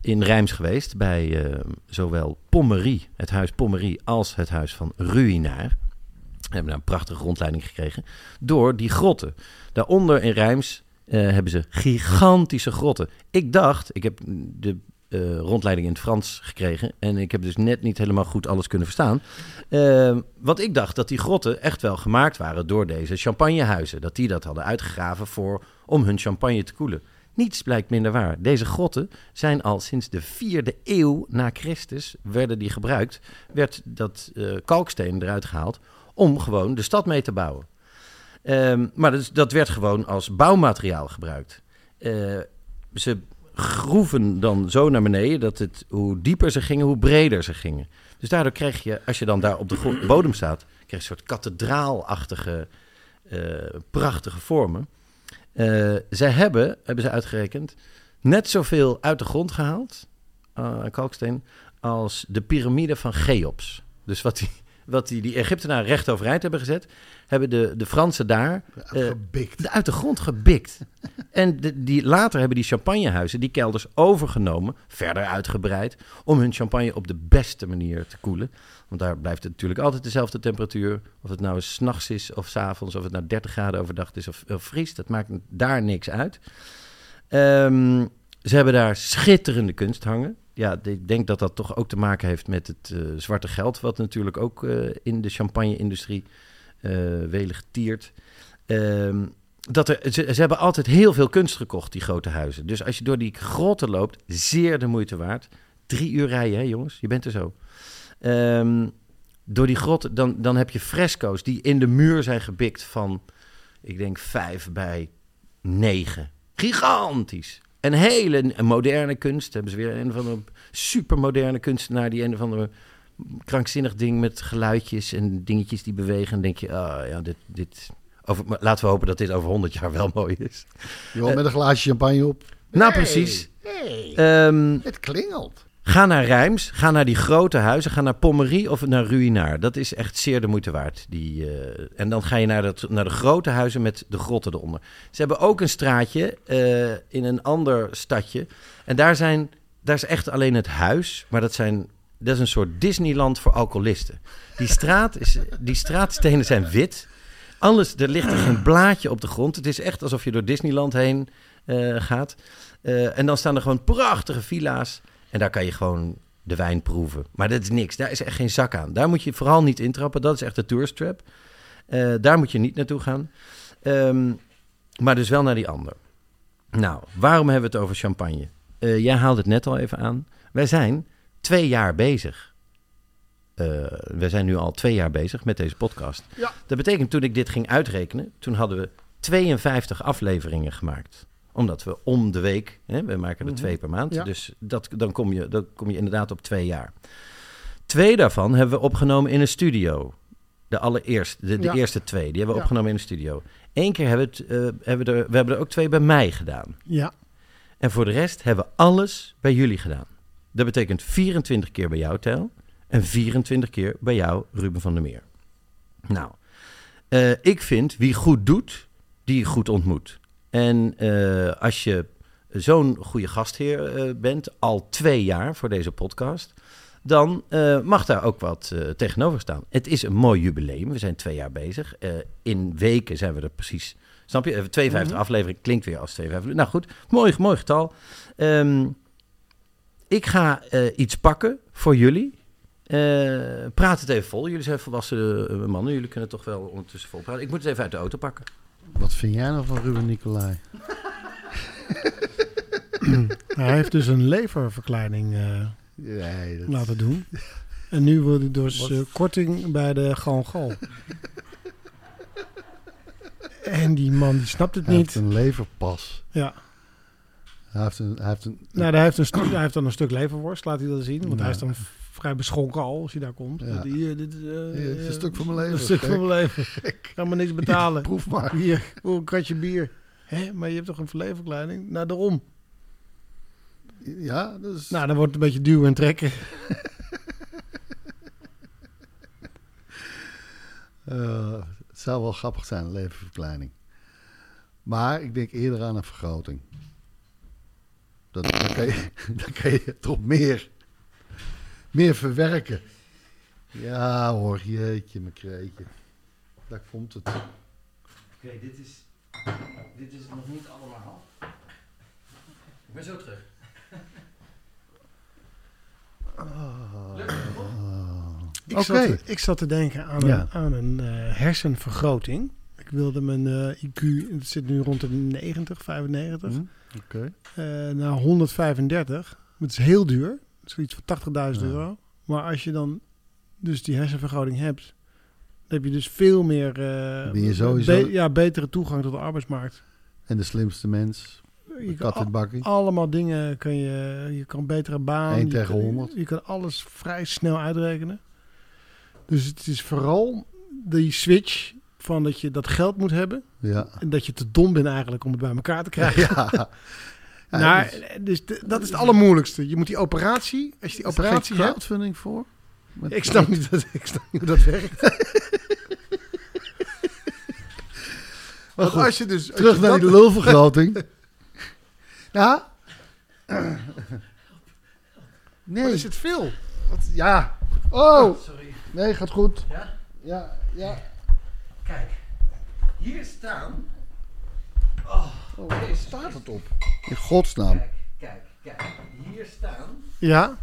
in Rijms geweest bij zowel Pommerie, het huis Pommerie, als het huis van Ruïnaar. We hebben daar een prachtige rondleiding gekregen door die grotten. Daaronder in Rijms hebben ze gigantische grotten. Ik dacht, ik heb de eh, rondleiding in het Frans gekregen en ik heb dus net niet helemaal goed alles kunnen verstaan. Ehm, want ik dacht dat die grotten echt wel gemaakt waren door deze champagnehuizen. Dat die dat hadden uitgegraven voor, om hun champagne te koelen. Niets blijkt minder waar. Deze grotten zijn al sinds de vierde eeuw na Christus werden die gebruikt. Werd dat eh, kalksteen eruit gehaald om gewoon de stad mee te bouwen. Ehm, maar dat, dat werd gewoon als bouwmateriaal gebruikt. Eh, ze groeven dan zo naar beneden dat het, hoe dieper ze gingen, hoe breder ze gingen. Dus daardoor kreeg je, als je dan daar op de bodem staat, krijg je een soort kathedraalachtige, eh, prachtige vormen. Eh, zij hebben, hebben ze uitgerekend, net zoveel uit de grond gehaald, aan kalksteen, als de piramide van Cheops. Dus wat die, wat die, die Egyptenaren recht overeind hebben gezet, hebben de, de Fransen daar eh, Gebikt. de- uit de grond gebikt. en de, die, later hebben die champagnehuizen die kelders overgenomen, verder uitgebreid, om hun champagne op de beste manier te koelen. Want daar blijft het natuurlijk altijd dezelfde temperatuur. Of het nou 's nachts is of 's avonds, of het nou 30 graden overdag is of, of vriest. Dat maakt daar niks uit. Ehm, ze hebben daar schitterende kunst hangen. Ja, ik denk dat dat toch ook te maken heeft met het eh, zwarte geld, wat natuurlijk ook eh, in de champagne-industrie eh welig tiert. Ehm, dat er, ze, ze hebben altijd heel veel kunst gekocht, die grote huizen. Dus als je door die grotten loopt, zeer de moeite waard. Drie uur rijden, hè jongens? Je bent er zo. Ehm, door die grotten, dan, dan heb je fresco's die in de muur zijn gebikt van, ik denk, vijf bij negen. Gigantisch. En hele moderne kunst. Hebben ze weer een van de supermoderne kunstenaar die een of andere krankzinnig ding met geluidjes en dingetjes die bewegen. En denk je, ah ja, dit, dit over, maar laten we hopen dat dit over 100 jaar wel mooi is. Joh, met een glaasje champagne op. Nou, Hey, precies. hey, Ehm, het klingelt. Ga naar Rijms, ga naar die grote huizen, ga naar Pommerie of naar Ruïnaar. Dat is echt zeer de moeite waard. Die, eh, en dan ga je naar, dat, naar de grote huizen met de grotten eronder. Ze hebben ook een straatje eh, in een ander stadje. En daar, zijn, daar is echt alleen het huis, maar dat, zijn, dat is een soort Disneyland voor alcoholisten. Die, straat is, die straatstenen zijn wit. Alles, er ligt er geen blaadje op de grond. Het is echt alsof je door Disneyland heen eh, gaat. En dan staan er gewoon prachtige villa's. En daar kan je gewoon de wijn proeven. Maar dat is niks. Daar is echt geen zak aan. Daar moet je vooral niet intrappen. Dat is echt de tourist trap. Eh, daar moet je niet naartoe gaan. Ehm, maar dus wel naar die ander. Nou, waarom hebben we het over champagne? Eh, jij haalde het net al even aan. Wij zijn twee jaar bezig. Eh, wij zijn nu al twee jaar bezig met deze podcast. Ja. Dat betekent, toen ik dit ging uitrekenen, toen hadden we 52 afleveringen gemaakt omdat we om de week, hè, we maken er Mhm. twee per maand, Ja. dus dat, dan, kom je, dan kom je inderdaad op twee jaar. Twee daarvan hebben we opgenomen in een studio. De allereerste, de, de Ja. eerste twee, die hebben we Ja. opgenomen in een studio. Eén keer hebben we, het, eh, hebben we, er, we hebben er ook twee bij mij gedaan. Ja, En voor de rest hebben we alles bij jullie gedaan. Dat betekent 24 keer bij jou, Tel. En 24 keer bij jou, Ruben van der Meer. Nou, eh, ik vind wie goed doet, die goed ontmoet. En eh, als je zo'n goede gastheer eh, bent, al twee jaar voor deze podcast, dan eh, mag daar ook wat tegenover staan. Het is een mooi jubileum. We zijn twee jaar bezig. In weken zijn we er precies. Snap je? Eh, 52 afleveringen klinkt weer als 52. Nou goed, mooi, mooi getal. Ehm, ik ga iets pakken voor jullie. Praat het even vol. Jullie zijn volwassen mannen. Jullie kunnen toch wel ondertussen vol praten. Ik moet het even uit de auto pakken. Wat vind jij nou van Ruben Nicolai? Hij heeft dus een leververkleining eh, Nee, dat... laten doen. En nu wordt hij dus eh, korting bij de Gal En die man die snapt het Hij heeft niet. een leverpas. Ja. Hij heeft een... Hij heeft een Nou, hij heeft, een stuk, hij heeft dan een stuk leverworst, laat hij dat zien. Want Ja. hij is dan vrij beschonken al als hij daar komt. Ja. Hier, dit is, eh, Hier, is een eh, stuk van mijn leven. Een stuk Gek. van mijn leven. Ik ga maar niks betalen. Proef maar. Hier, een kratje bier. Hé, maar je hebt toch een verleverkleiding? Nou, daarom. Ja, dat is... Nou, dan wordt het een beetje duwen en trekken. Eh, het zou wel grappig zijn, een leververkleining. Maar ik denk eerder aan een vergroting. Dat, dan, kan je, dan kan je toch meer, meer verwerken. Ja hoor, jeetje, mijn kreetje. Daar komt het. Oké, dit, is, dit is nog niet allemaal. Ik ben zo terug. Ik, Oké. zat, ik zat te denken aan Ja. een, aan een eh, hersenvergroting. Ik wilde mijn eh, IQ, het zit nu rond de 90, 95, Hm? Oké. eh, naar 135. Het is heel duur, zoiets van 80.000 Ja. euro. Maar als je dan dus die hersenvergroting hebt, dan heb je dus veel meer eh, Ben je sowieso- be- ja, betere toegang tot de arbeidsmarkt. En de slimste mens, Je kat in bakkie. allemaal dingen kun je, je kan betere baan. Tegen kan- 100. Je kan alles vrij snel uitrekenen. Dus het is vooral die switch van dat je dat geld moet hebben. Ja. En dat je te dom bent eigenlijk om het bij elkaar te krijgen. Ja. Ja, nou, dus- de- dat is het allermoeilijkste. Je moet die operatie, als je die er operatie hebt. crowdfunding voor? Met- Ik snap niet, dat, ik snap niet hoe dat werkt. Want goed. als je dus als Terug je naar dat- die lulvergroting. ja. Nee. Wat is het veel? Wat- ja. Oh. Sorry. Nee, gaat goed. Ja? Ja, ja. Kijk, hier staan. Oh, waar staat het op? In godsnaam. Kijk, kijk, kijk. Hier staan. Ja,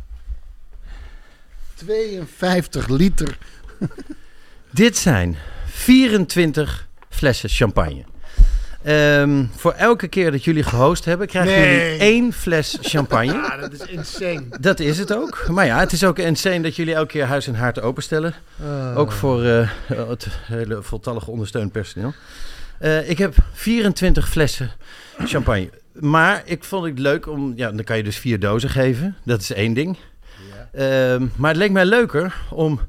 52 liter. Dit zijn 24 flessen champagne. Ehm, voor elke keer dat jullie gehost hebben, krijgen Nee. jullie één fles champagne. ja dat is insane. Dat is het ook. Maar ja, het is ook insane dat jullie elke keer huis en haard openstellen. Ook voor eh, het hele voltallige ondersteund personeel. Eh, ik heb 24 flessen champagne. Maar ik vond het leuk om... Ja, dan kan je dus vier dozen geven. Dat is één ding. Ehm, maar het leek mij leuker om...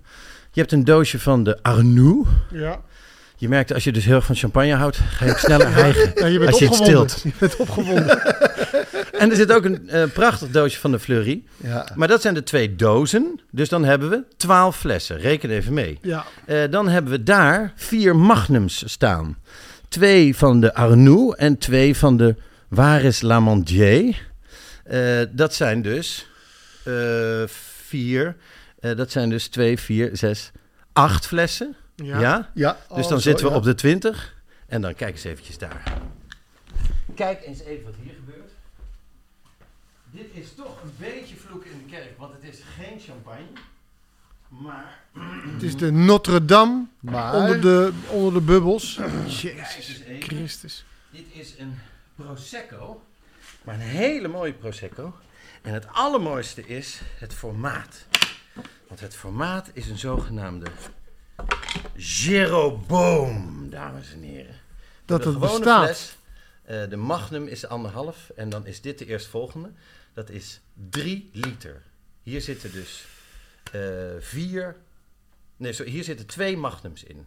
Je hebt een doosje van de Arnoux. Ja. Je merkt, als je dus heel erg van champagne houdt, ga je ook sneller hijgen. Ja, je bent Als je het stilt. Je bent opgewonden. En er zit ook een eh, prachtig doosje van de Fleury. Ja. Maar dat zijn de twee dozen. Dus dan hebben we 12 flessen. Reken even mee. Ja. Eh, dan hebben we daar vier magnums staan. Twee van de Arnoux en twee van de Waris Lamandier. Eh dat zijn dus eh, vier. eh, dat zijn dus twee, vier, zes, acht flessen. Ja. Ja. Ja. Dus oh, dan zo, zitten we ja. op de 20. En dan kijk eens eventjes daar. Kijk eens even wat hier gebeurt. Dit is toch een beetje vloeken in de kerk, want het is geen champagne. Maar Het is de Notre Dame Maar... onder de, onder de bubbels. Jezus. Christus. Dit is een Prosecco, maar een hele mooie Prosecco. En het allermooiste is het formaat. Want het formaat is een zogenaamde Jeroboam, dames en heren. Dat het bestaat. Fles, eh, de Magnum is de anderhalf en dan is dit de eerstvolgende. Dat is 3 liter. Hier zitten dus vier... Nee, sorry, hier zitten twee Magnums in.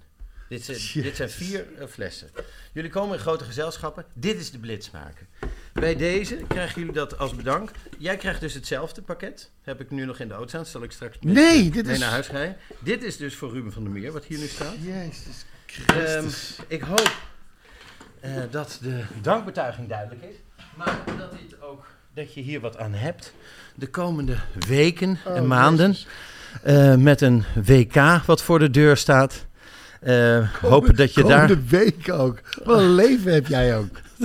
Dit, zijn- dit zijn vier eh, flessen. Jullie komen in grote gezelschappen. Dit is de blitzmaker. Bij deze krijgen jullie dat als bedank. Jij krijgt dus hetzelfde pakket. Heb ik nu nog in de auto staan. Zal ik straks met Nee, dit mee is- naar huis rijden. Dit is dus voor Ruben van der Meer, wat hier nu staat. Jezus Ehm, Christus. ik hoop eh, dat de dankbetuiging duidelijk is. Maar dat, dit ook, dat je hier wat aan hebt. De komende weken Oh, en maanden. eh, met een WK wat voor de deur staat. Eh, hopen dat je daar... Komende week ook. Wat een leven heb jij ook.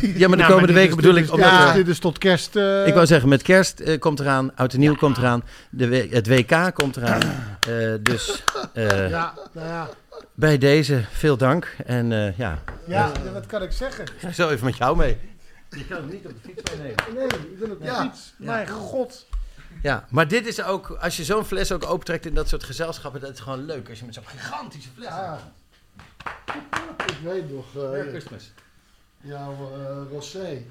Ja, maar de Nou, komende weken is- bedoel dit ik... omdat, ja, dit is tot kerst. eh, ik wou zeggen, met kerst eh, komt eraan, oud en nieuw komt eraan, de, het WK komt eraan. Eh, dus eh, Ja, nou ja. bij deze veel dank. En eh, ja, Ja, wat kan ik zeggen? ik zal even met jou mee. Je kan hem niet op de fiets meenemen. Nee, ik ben op de Ja. fiets. Mijn god. Ja, maar dit is ook, als je zo'n fles ook opentrekt in dat soort gezelschappen, dat is gewoon leuk. Als je met zo'n gigantische fles Ja. Ik weet nog, eh, Merry Christmas. jouw eh, rosé.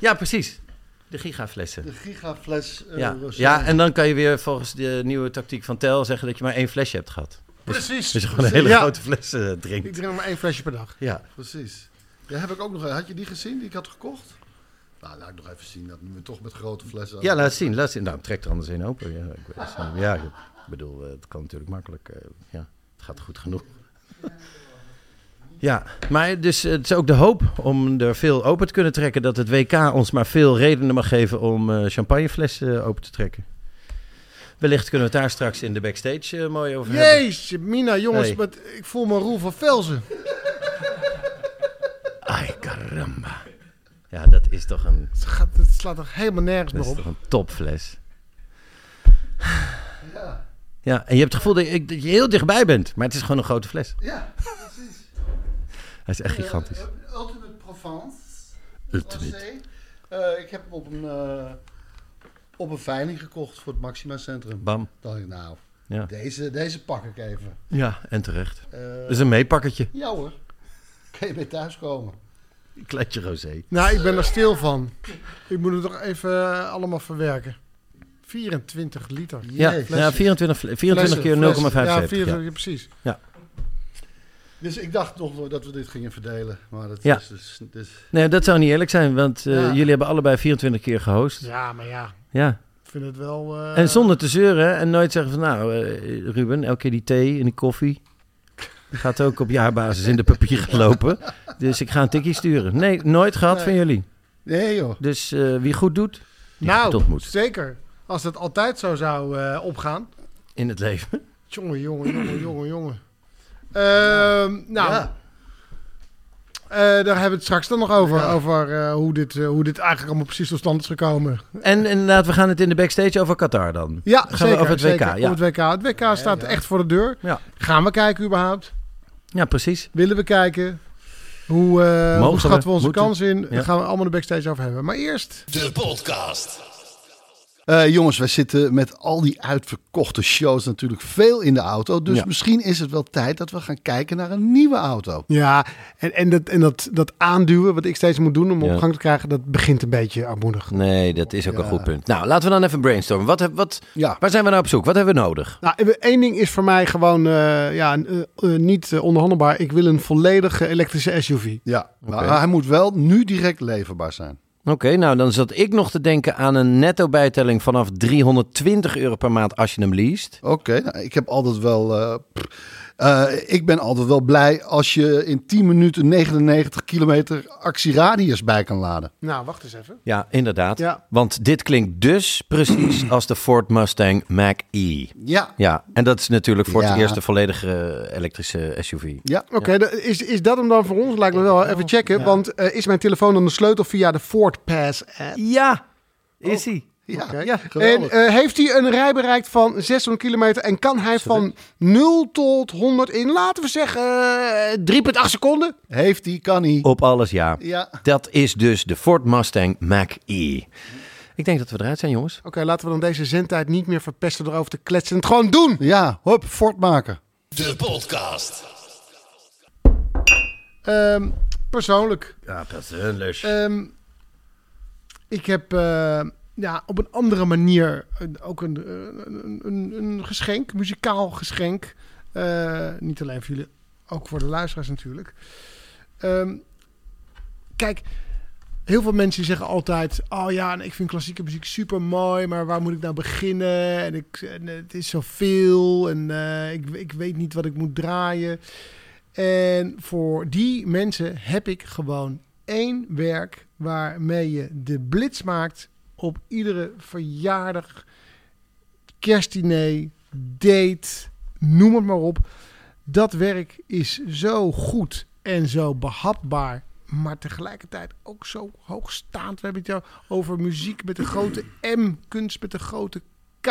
Ja, precies. De gigaflessen. De gigafles eh, Ja. rosé. ja, en dan kan je weer volgens de nieuwe tactiek van Tel zeggen dat je maar één flesje hebt gehad. Precies. Dus je gewoon een hele Ja. grote fles eh, Ik drinkt. drink maar één flesje per dag. Ja. Precies. Ja, heb ik ook nog. Had je die gezien die ik had gekocht? Nou, laat ik nog even zien dat we toch met grote flessen. ja, laat zien. Laat zien. Nou, trek er anders een open. Ja, ik, weet het ja, ik bedoel, eh, het kan natuurlijk makkelijk. eh, ja, het gaat goed genoeg. Ja, maar dus eh, het is ook de hoop om er veel open te kunnen trekken. Dat het WK ons maar veel redenen mag geven om eh, champagneflessen open te trekken. Wellicht kunnen we het daar straks in de backstage eh, mooi over hebben. Jezus, Mina, jongens, Hey. wat- ik voel me Roel van Velzen. Caramba. Ja, dat is toch een, Het, gaat, het slaat toch helemaal nergens dat meer is op. toch een topfles. Ja, en je hebt het gevoel dat je, dat je heel dichtbij bent. Maar het is gewoon een grote fles. Ja, precies. Hij is echt gigantisch. Eh, Ultimate Provence. Ultimate. Eh, ik heb hem op een, eh, op een veiling gekocht voor het Maxima Centrum. Bam. dacht ik, nou, Ja. deze, deze pak ik even. Ja, en terecht. Dat is een meepakkertje. Ja hoor. Kan je mee thuiskomen? Een kleintje rosé. Nou, ik ben er stil van. Ik moet het toch even eh, allemaal verwerken. 24 liter. Ja, ja 24, fle- 24 keer 0,75. Ja, Ja, 24, ja, precies. Dus ik dacht nog dat we dit gingen verdelen. Maar dat Ja. is dus... dus Nee, dat zou niet eerlijk zijn, want eh, Ja. jullie hebben allebei 24 keer gehost. Ja, maar ja, Ja. ik vind het wel... eh, En zonder te zeuren en nooit zeggen van nou, Ruben, elke keer die thee en die koffie. Gaat ook op jaarbasis in de papieren lopen. Dus ik ga een tikkie sturen. Nee, nooit gehad Nee. van jullie. Nee joh. Dus eh, wie goed doet, die Nou, goed ontmoet zeker. Als het altijd zo zou eh, opgaan. in het leven. Jongen, jongen, jongen, jongen, jongen. Ehm, nou, Ja. eh, daar hebben we het straks dan nog over. Ja. Over hoe, dit, hoe dit eigenlijk allemaal precies tot stand is gekomen. En inderdaad, we gaan het in de backstage over Qatar dan. Ja, zeker. over het WK, zeker. ja. Over het WK. Het WK staat echt voor de deur. Ja. Gaan we kijken überhaupt? Ja, precies. Willen we kijken? Hoe, eh hoe schatten we? onze Moeten? kans in? Ja. Daar gaan we allemaal de backstage over hebben. Maar eerst... De podcast. Eh, jongens, wij zitten met al die uitverkochte shows natuurlijk veel in de auto. Dus Ja. misschien is het wel tijd dat we gaan kijken naar een nieuwe auto. Ja, en, en, dat, en dat, dat aanduwen wat ik steeds moet doen om Ja. op gang te krijgen, dat begint een beetje armoedig. Nee, dat is ook een goed punt. Nou, laten we dan even brainstormen. Wat, wat, Ja. waar zijn we nou op zoek? Wat hebben we nodig? Nou, één ding is voor mij gewoon eh, ja, eh, eh, niet onderhandelbaar. Ik wil een volledige elektrische SUV. Ja, maar hij moet wel nu direct leverbaar zijn. Oké, nou dan zat ik nog te denken aan een netto bijtelling vanaf 320 euro per maand als je hem leest. Oké, nou, ik heb altijd wel. eh, eh, ik ben altijd wel blij als je in 10 minuten 99 kilometer actieradius bij kan laden. Nou, wacht eens even. Ja, inderdaad. Ja. Want dit klinkt dus precies als de Ford Mustang Mach-E. Ja, Ja, en dat is natuurlijk voor Ja. het eerste volledige elektrische SUV. ja. Oké, is, is dat hem dan voor ons? Lijkt me wel. Even checken. Want eh, is mijn telefoon dan de sleutel via de Ford Pass app? Ja, is hij. Ja. Ja En eh, heeft hij een rijbereik van 600 kilometer en kan hij van 0 tot 100 in, laten we zeggen, eh, 3,8 seconden? Heeft hij, kan hij. Op alles ja. Ja. Dat is dus de Ford Mustang Mach-E. Ik denk dat we eruit zijn, jongens. Oké, laten we dan deze zendtijd niet meer verpesten door over te kletsen en het gewoon doen. Ja, hop, Ford maken. De podcast. Ehm, persoonlijk, Ja, persoonlijk. Ehm, ik heb eh, ja, op een andere manier ook een, eh, een, een, een geschenk, muzikaal geschenk. Eh, niet alleen voor jullie, ook voor de luisteraars natuurlijk. Ehm, kijk, heel veel mensen zeggen altijd: Oh ja, ik vind klassieke muziek super mooi, maar waar moet ik nou beginnen? En, ik, het is zoveel en eh, ik, ik weet niet wat ik moet draaien. En voor die mensen heb ik gewoon één werk waarmee je de blitz maakt op iedere verjaardag, kerstdiner, date, noem het maar op. Dat werk is zo goed en zo behapbaar maar tegelijkertijd ook zo hoogstaand. We hebben het jou over muziek met een grote M, kunst met een grote K,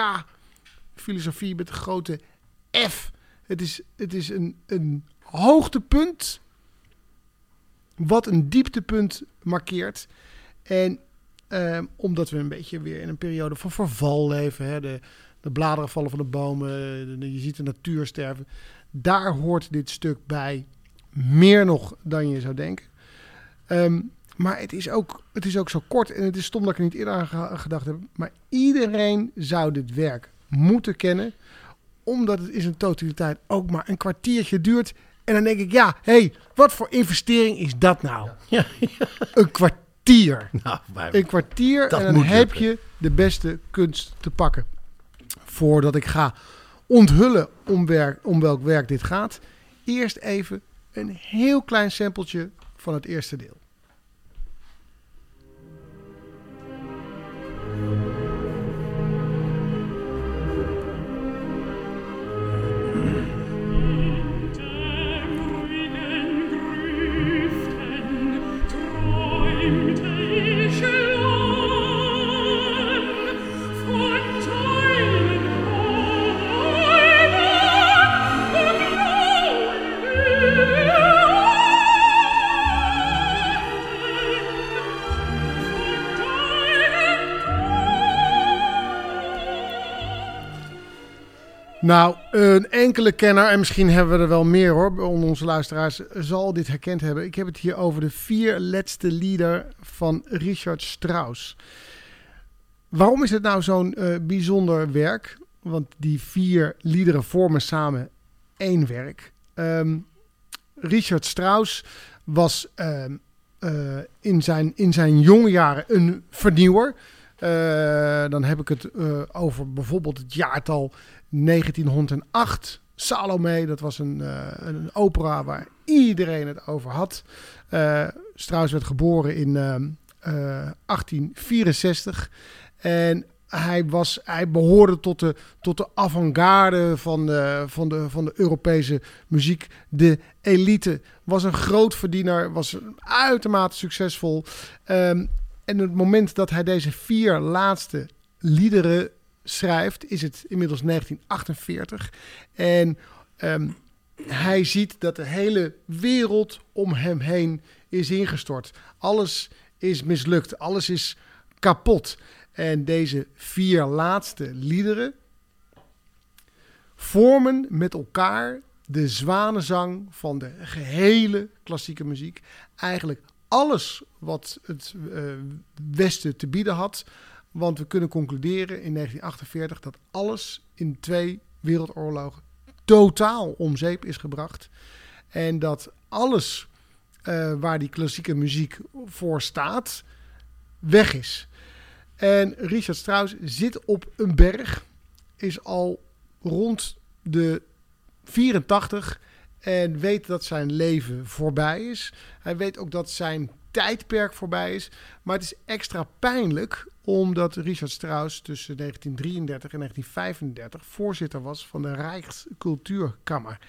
filosofie met een grote F. Het is, het is een, een hoogtepunt wat een dieptepunt markeert. En eh, omdat we een beetje weer in een periode van verval leven. Hè? De, de bladeren vallen van de bomen. de- je ziet de natuur sterven. Daar hoort dit stuk bij. Meer nog dan je zou denken. Ehm, maar het is, ook, het is ook zo kort. En het is stom dat ik er niet eerder aan ge- gedacht heb. Maar iedereen zou dit werk moeten kennen. Omdat het in zijn totaliteit ook maar een kwartiertje duurt. En dan denk ik, ja, hé, hey, wat voor investering is dat nou? Ja, Een kwartier. Nou, Een kwartier en dan heb lukken. je de beste kunst te pakken. Voordat ik ga onthullen om, werk, om welk werk dit gaat. Eerst even een heel klein sampletje van het eerste deel. Nou, een enkele kenner, en misschien hebben we er wel meer hoor, onder onze luisteraars, zal dit herkend hebben. Ik heb het hier over de vier laatste lieder van Richard Strauss. Waarom is het nou zo'n eh, bijzonder werk? Want die vier liederen vormen samen één werk. Ehm, Richard Strauss was ehm, eh, in, zijn, in zijn jonge jaren een vernieuwer. Eh, dan heb ik het over bijvoorbeeld het jaartal 1908. Salome, dat was een, eh, een opera waar iedereen het over had. Eh, Strauss werd geboren in ehm, eh, 1864. En hij, was, hij behoorde tot de, tot de avant-garde van de, van, de, van de Europese muziek. De elite was een groot verdiener, was uitermate succesvol. Ehm, en het moment dat hij deze vier laatste liederen schrijft, is het inmiddels 1948. En ehm, hij ziet dat de hele wereld om hem heen is ingestort. Alles is mislukt, alles is kapot. En deze vier laatste liederen vormen met elkaar de zwanenzang van de gehele klassieke muziek. Eigenlijk alles wat het eh, Westen te bieden had. Want we kunnen concluderen in 1948 dat alles in twee wereldoorlogen totaal om zeep is gebracht. En dat alles eh, waar die klassieke muziek voor staat, weg is. En Richard Strauss zit op een berg, is al rond de 84 en weet dat zijn leven voorbij is. Hij weet ook dat zijn tijdperk voorbij is. Maar het is extra pijnlijk omdat Richard Strauss tussen 1933 en 1935 voorzitter was van de Rijkscultuurkammer.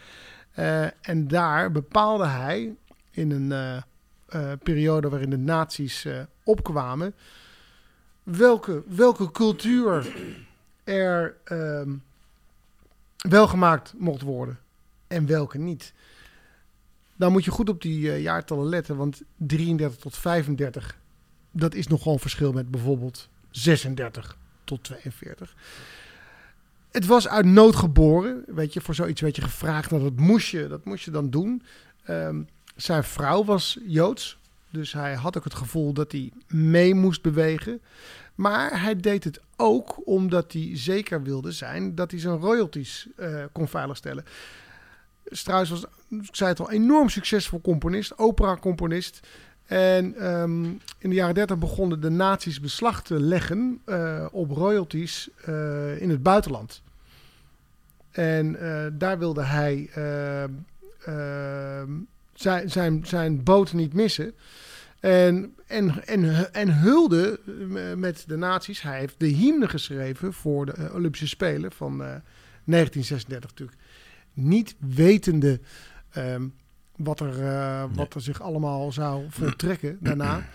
Uh, en daar bepaalde hij in een uh, uh, periode waarin de nazi's opkwamen welke, welke cultuur er ehm, wel gemaakt mocht worden en welke niet. Dan moet je goed op die jaartallen letten, want 33 tot 35, dat is nogal een verschil met bijvoorbeeld 36 tot 42. Het was uit nood geboren, weet je, voor zoiets werd je gevraagd, nou, dat moest je, dat moest je dan doen. Um, zijn vrouw was Joods, dus hij had ook het gevoel dat hij mee moest bewegen. Maar hij deed het ook omdat hij zeker wilde zijn dat hij zijn royalties uh, kon veiligstellen. Strauss was, ik zei het al, enorm succesvol componist, opera-componist. En um, in de jaren 30 begonnen de nazi's beslag te leggen uh, op royalties uh, in het buitenland. En uh, daar wilde hij zijn, zijn, zijn boot niet missen. En, en, en, en hulde met de nazi's. Hij heeft de hymne geschreven voor de Olympische Spelen van 1936 natuurlijk. Niet wetende um, wat er, eh, wat er zich allemaal zou voltrekken daarna.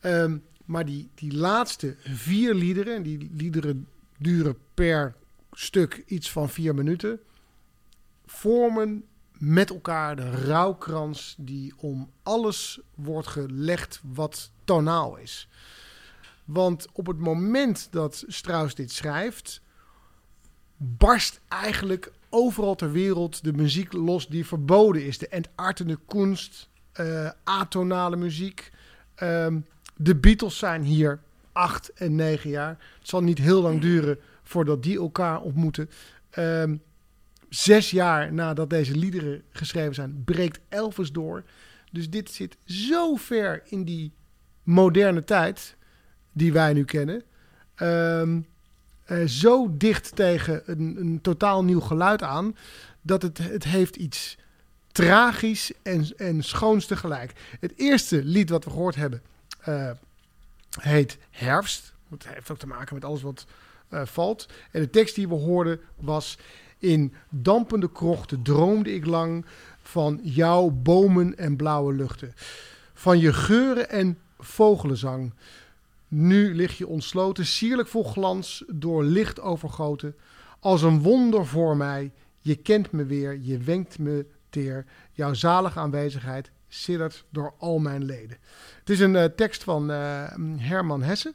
Ehm, maar die, die laatste vier liederen, en die liederen duren per stuk iets van vier minuten, vormen met elkaar de rouwkrans die om alles wordt gelegd wat tonaal is. Want op het moment dat Strauss dit schrijft, barst eigenlijk overal ter wereld de muziek los die verboden is. De entartende kunst, eh, atonale muziek. Ehm, de Beatles zijn hier acht en negen jaar. Het zal niet heel lang duren voordat die elkaar ontmoeten. Ehm, zes jaar nadat deze liederen geschreven zijn, breekt Elvis door. Dus dit zit zo ver in die moderne tijd die wij nu kennen. Ehm, eh, zo dicht tegen een, een totaal nieuw geluid aan. Dat het, het heeft iets tragisch en, en schoons tegelijk. Het eerste lied wat we gehoord hebben eh, heet Herfst. Het heeft ook te maken met alles wat eh, valt. En de tekst die we hoorden was... In dampende krochten droomde ik lang van jouw bomen en blauwe luchten. Van je geuren en vogelenzang. Nu lig je ontsloten, sierlijk vol glans, door licht overgoten. Als een wonder voor mij, je kent me weer, je wenkt me teer. Jouw zalige aanwezigheid siddert door al mijn leden. Het is een eh, tekst van eh, Herman Hesse.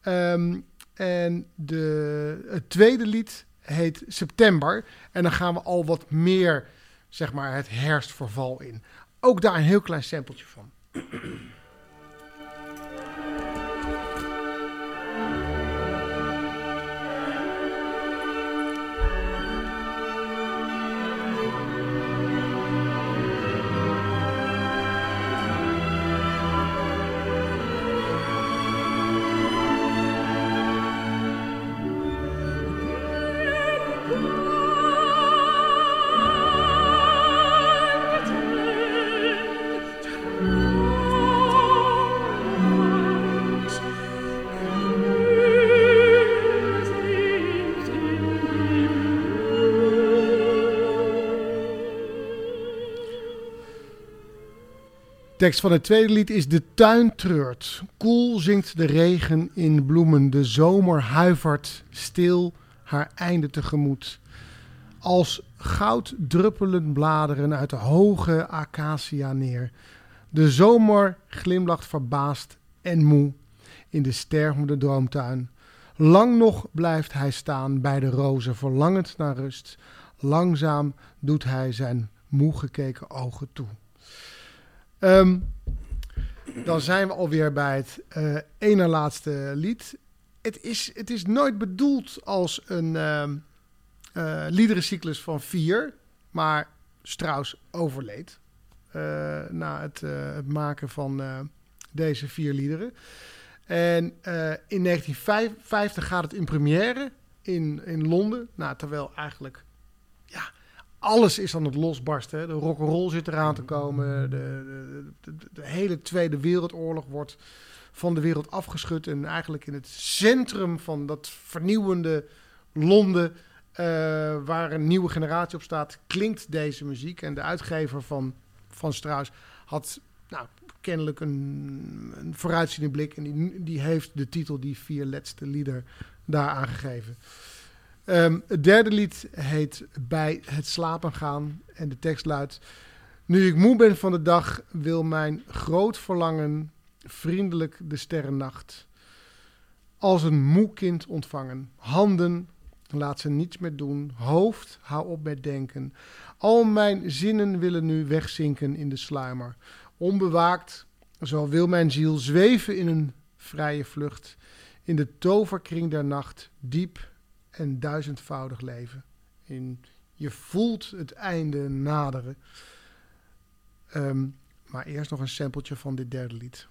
Ehm, en de, het tweede lied heet September. En dan gaan we al wat meer, zeg maar, het herfstverval in. Ook daar een heel klein sampletje van. Tekst van het tweede lied is De tuin treurt. Koel zingt de regen in bloemen. De zomer huivert stil haar einde tegemoet. Als goud druppelen bladeren uit de hoge acacia neer. De zomer glimlacht verbaasd en moe in de stervende droomtuin. Lang nog blijft hij staan bij de rozen, verlangend naar rust. Langzaam doet hij zijn moe gekeken ogen toe. Ehm, dan zijn we alweer bij het uh, ene laatste lied. Het is, het is nooit bedoeld als een uh, uh, liederencyclus van vier, maar Strauss overleed uh, na het, het, maken van deze vier liederen. En in 1950 gaat het in première in, in Londen. Nou, terwijl eigenlijk alles is aan het losbarsten. De rock'n'roll zit eraan te komen. De, de, de, hele Tweede Wereldoorlog wordt van de wereld afgeschud. En eigenlijk in het centrum van dat vernieuwende Londen, uh, waar een nieuwe generatie op staat, klinkt deze muziek. En de uitgever van, van Strauss had nou, kennelijk een, een vooruitziende blik. En die, die heeft de titel, die vier laatste lieder, daar aangegeven. Um, het derde lied heet Bij het slapen gaan en de tekst luidt... Nu ik moe ben van de dag, wil mijn groot verlangen vriendelijk de sterrennacht. Als een moe kind ontvangen. Handen, laat ze niets meer doen. Hoofd, hou op met denken. Al mijn zinnen willen nu wegzinken in de sluimer. Onbewaakt, zo wil mijn ziel zweven in een vrije vlucht. In de toverkring der nacht, diep en duizendvoudig leven. In, je voelt het einde naderen. Um, maar eerst nog een sampletje van dit derde lied.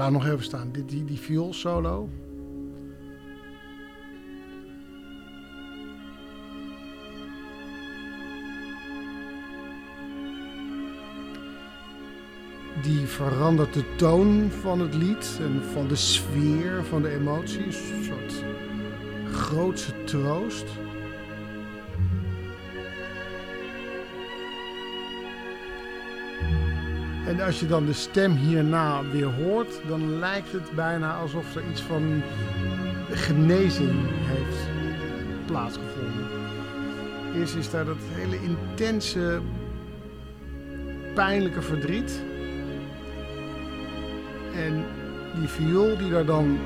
Laten nog even staan. Die, die, die viool solo. Die verandert de toon van het lied en van de sfeer, van de emoties. Een soort grootse troost. En als je dan de stem hierna weer hoort, dan lijkt het bijna alsof er iets van genezing heeft plaatsgevonden. Eerst is daar dat hele intense, pijnlijke verdriet. En die viool die daar dan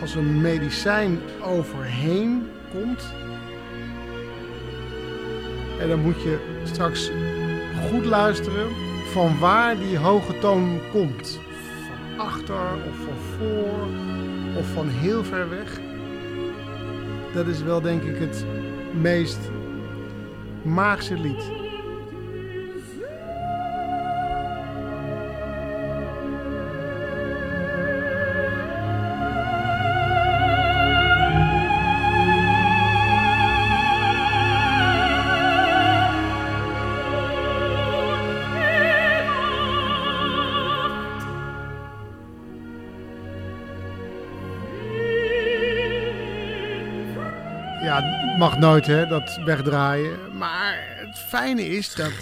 als een medicijn overheen komt. En dan moet je straks goed luisteren van waar die hoge toon komt. Van achter of van voor of van heel ver weg. Dat is wel denk ik het meest maagse lied. Mag nooit hè, dat wegdraaien. Maar het fijne is dat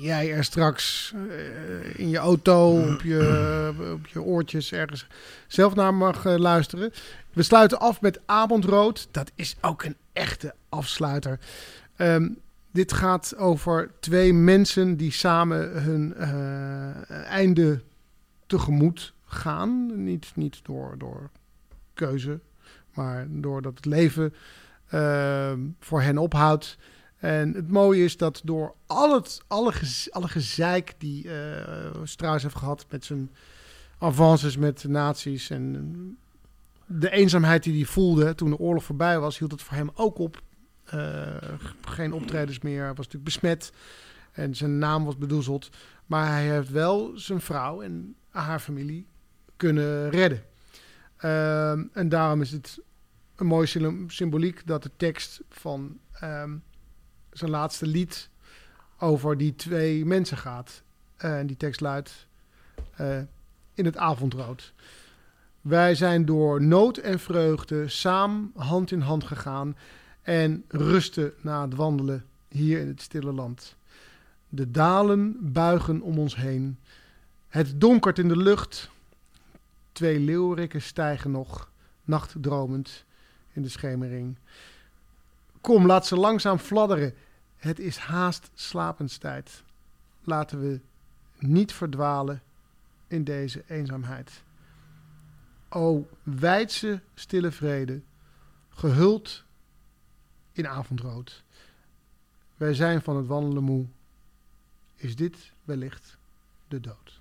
jij er straks eh, in je auto, op je, op je oortjes ergens zelf naar mag eh, luisteren. We sluiten af met Avondrood. Dat is ook een echte afsluiter. Ehm, dit gaat over twee mensen die samen hun eh, einde tegemoet gaan. Niet, niet door, door keuze, maar doordat het leven voor hen ophoudt. En het mooie is dat door al het, alle, alle gezeik die eh Strauss heeft gehad met zijn avances met de nazi's en de eenzaamheid die hij voelde toen de oorlog voorbij was, hield het voor hem ook op. Eh, geen optredens meer, hij was natuurlijk besmet en zijn naam was bedoezeld. Maar hij heeft wel zijn vrouw en haar familie kunnen redden. Ehm, en daarom is het een mooie sym- symboliek dat de tekst van ehm, zijn laatste lied over die twee mensen gaat. En die tekst luidt eh, in het avondrood. Wij zijn door nood en vreugde samen hand in hand gegaan en rusten na het wandelen hier in het stille land. De dalen buigen om ons heen. Het donkert in de lucht. Twee leeuwrikken stijgen nog, nachtdromend in de schemering. Kom, laat ze langzaam fladderen. Het is haast slapenstijd. Laten we niet verdwalen in deze eenzaamheid. O wijdse stille vrede, gehuld in avondrood. Wij zijn van het wandelen moe. Is dit wellicht de dood?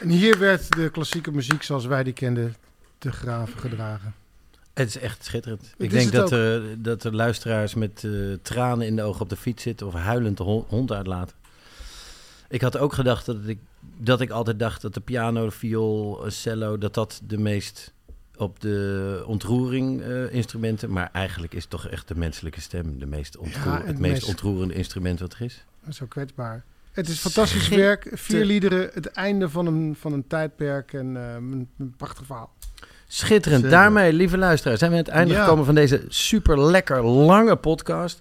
En hier werd de klassieke muziek zoals wij die kenden te graven gedragen. Het is echt schitterend. ik denk dat, er dat de luisteraars met eh, tranen in de ogen op de fiets zitten of huilend de hon- hond uitlaten. Ik had ook gedacht dat ik, dat ik altijd dacht dat de piano, de viool, eh, cello, dat dat de meest op de ontroering eh, instrumenten, maar eigenlijk is toch echt de menselijke stem de meest ontroer- Ja, het meest- ontroerende instrument wat er is. Zo kwetsbaar. Het is fantastisch werk. Vier liederen, het einde van een, van een tijdperk en eh, een, een prachtig verhaal. Schitterend. Zeker. Daarmee, lieve luisteraars, zijn we aan het einde Ja. gekomen van deze super lekker lange podcast.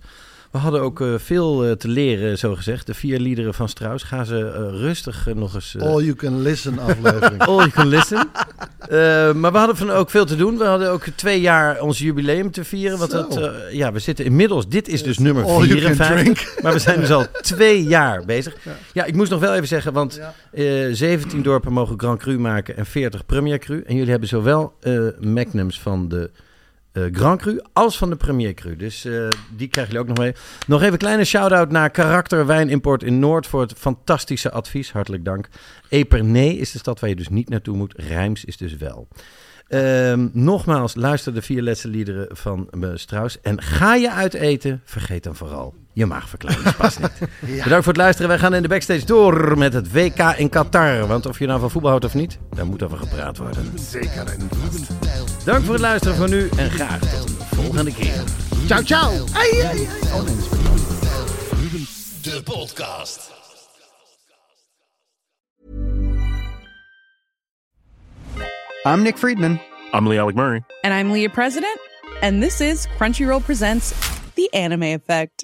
We hadden ook eh, veel eh, te leren, zo gezegd. De vier liederen van Strauss. Ga ze eh, rustig nog eens... All you can listen aflevering. all you can listen. Maar we hadden van ook veel te doen. We hadden ook twee jaar ons jubileum te vieren. Want ja, we zitten inmiddels... Dit is dus nummer All you can 54. Maar we zijn dus al twee jaar bezig. Ja. Ja, ik moest nog wel even zeggen, want Ja. eh 17 dorpen mogen Grand Cru maken en 40 Premier Cru. En jullie hebben zowel eh magnums van de Grand Cru als van de Premier Cru. Dus eh, die krijgen jullie ook nog mee. Nog even een kleine shout-out naar Karakter Wijnimport in Noord voor het fantastische advies. Hartelijk dank. Epernay is de stad waar je dus niet naartoe moet. Rijms is dus wel. Ehm, nogmaals, luister de vier laatste liederen van eh, Strauss. En ga je uit eten, vergeet dan vooral je maagverkleining. Pas niet. Bedankt voor het luisteren. Wij gaan in de backstage door met het WK in Qatar. Want of je nou van voetbal houdt of niet, daar moet over gepraat worden. Zeker. Ruben Tijl. Dank voor het luisteren van nu en graag tot de volgende keer. Ciao, ciao. De podcast. I'm Nick Friedman. I'm Lee Alec Murray. And I'm Leah President, and this is Crunchyroll Presents The Anime Effect.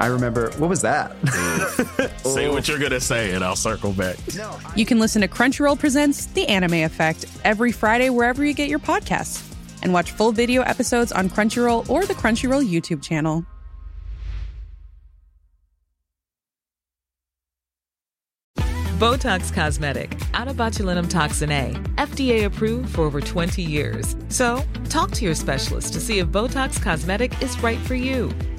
I remember, what was that? Say what you're gonna say, and I'll circle back. you can listen to Crunchyroll Presents The Anime Effect every Friday wherever you get your podcasts. And watch full video episodes on Crunchyroll or the Crunchyroll YouTube channel. Botox Cosmetic, out of botulinum toxin A, FDA approved for over 20 years. So, talk to your specialist to see if Botox Cosmetic is right for you.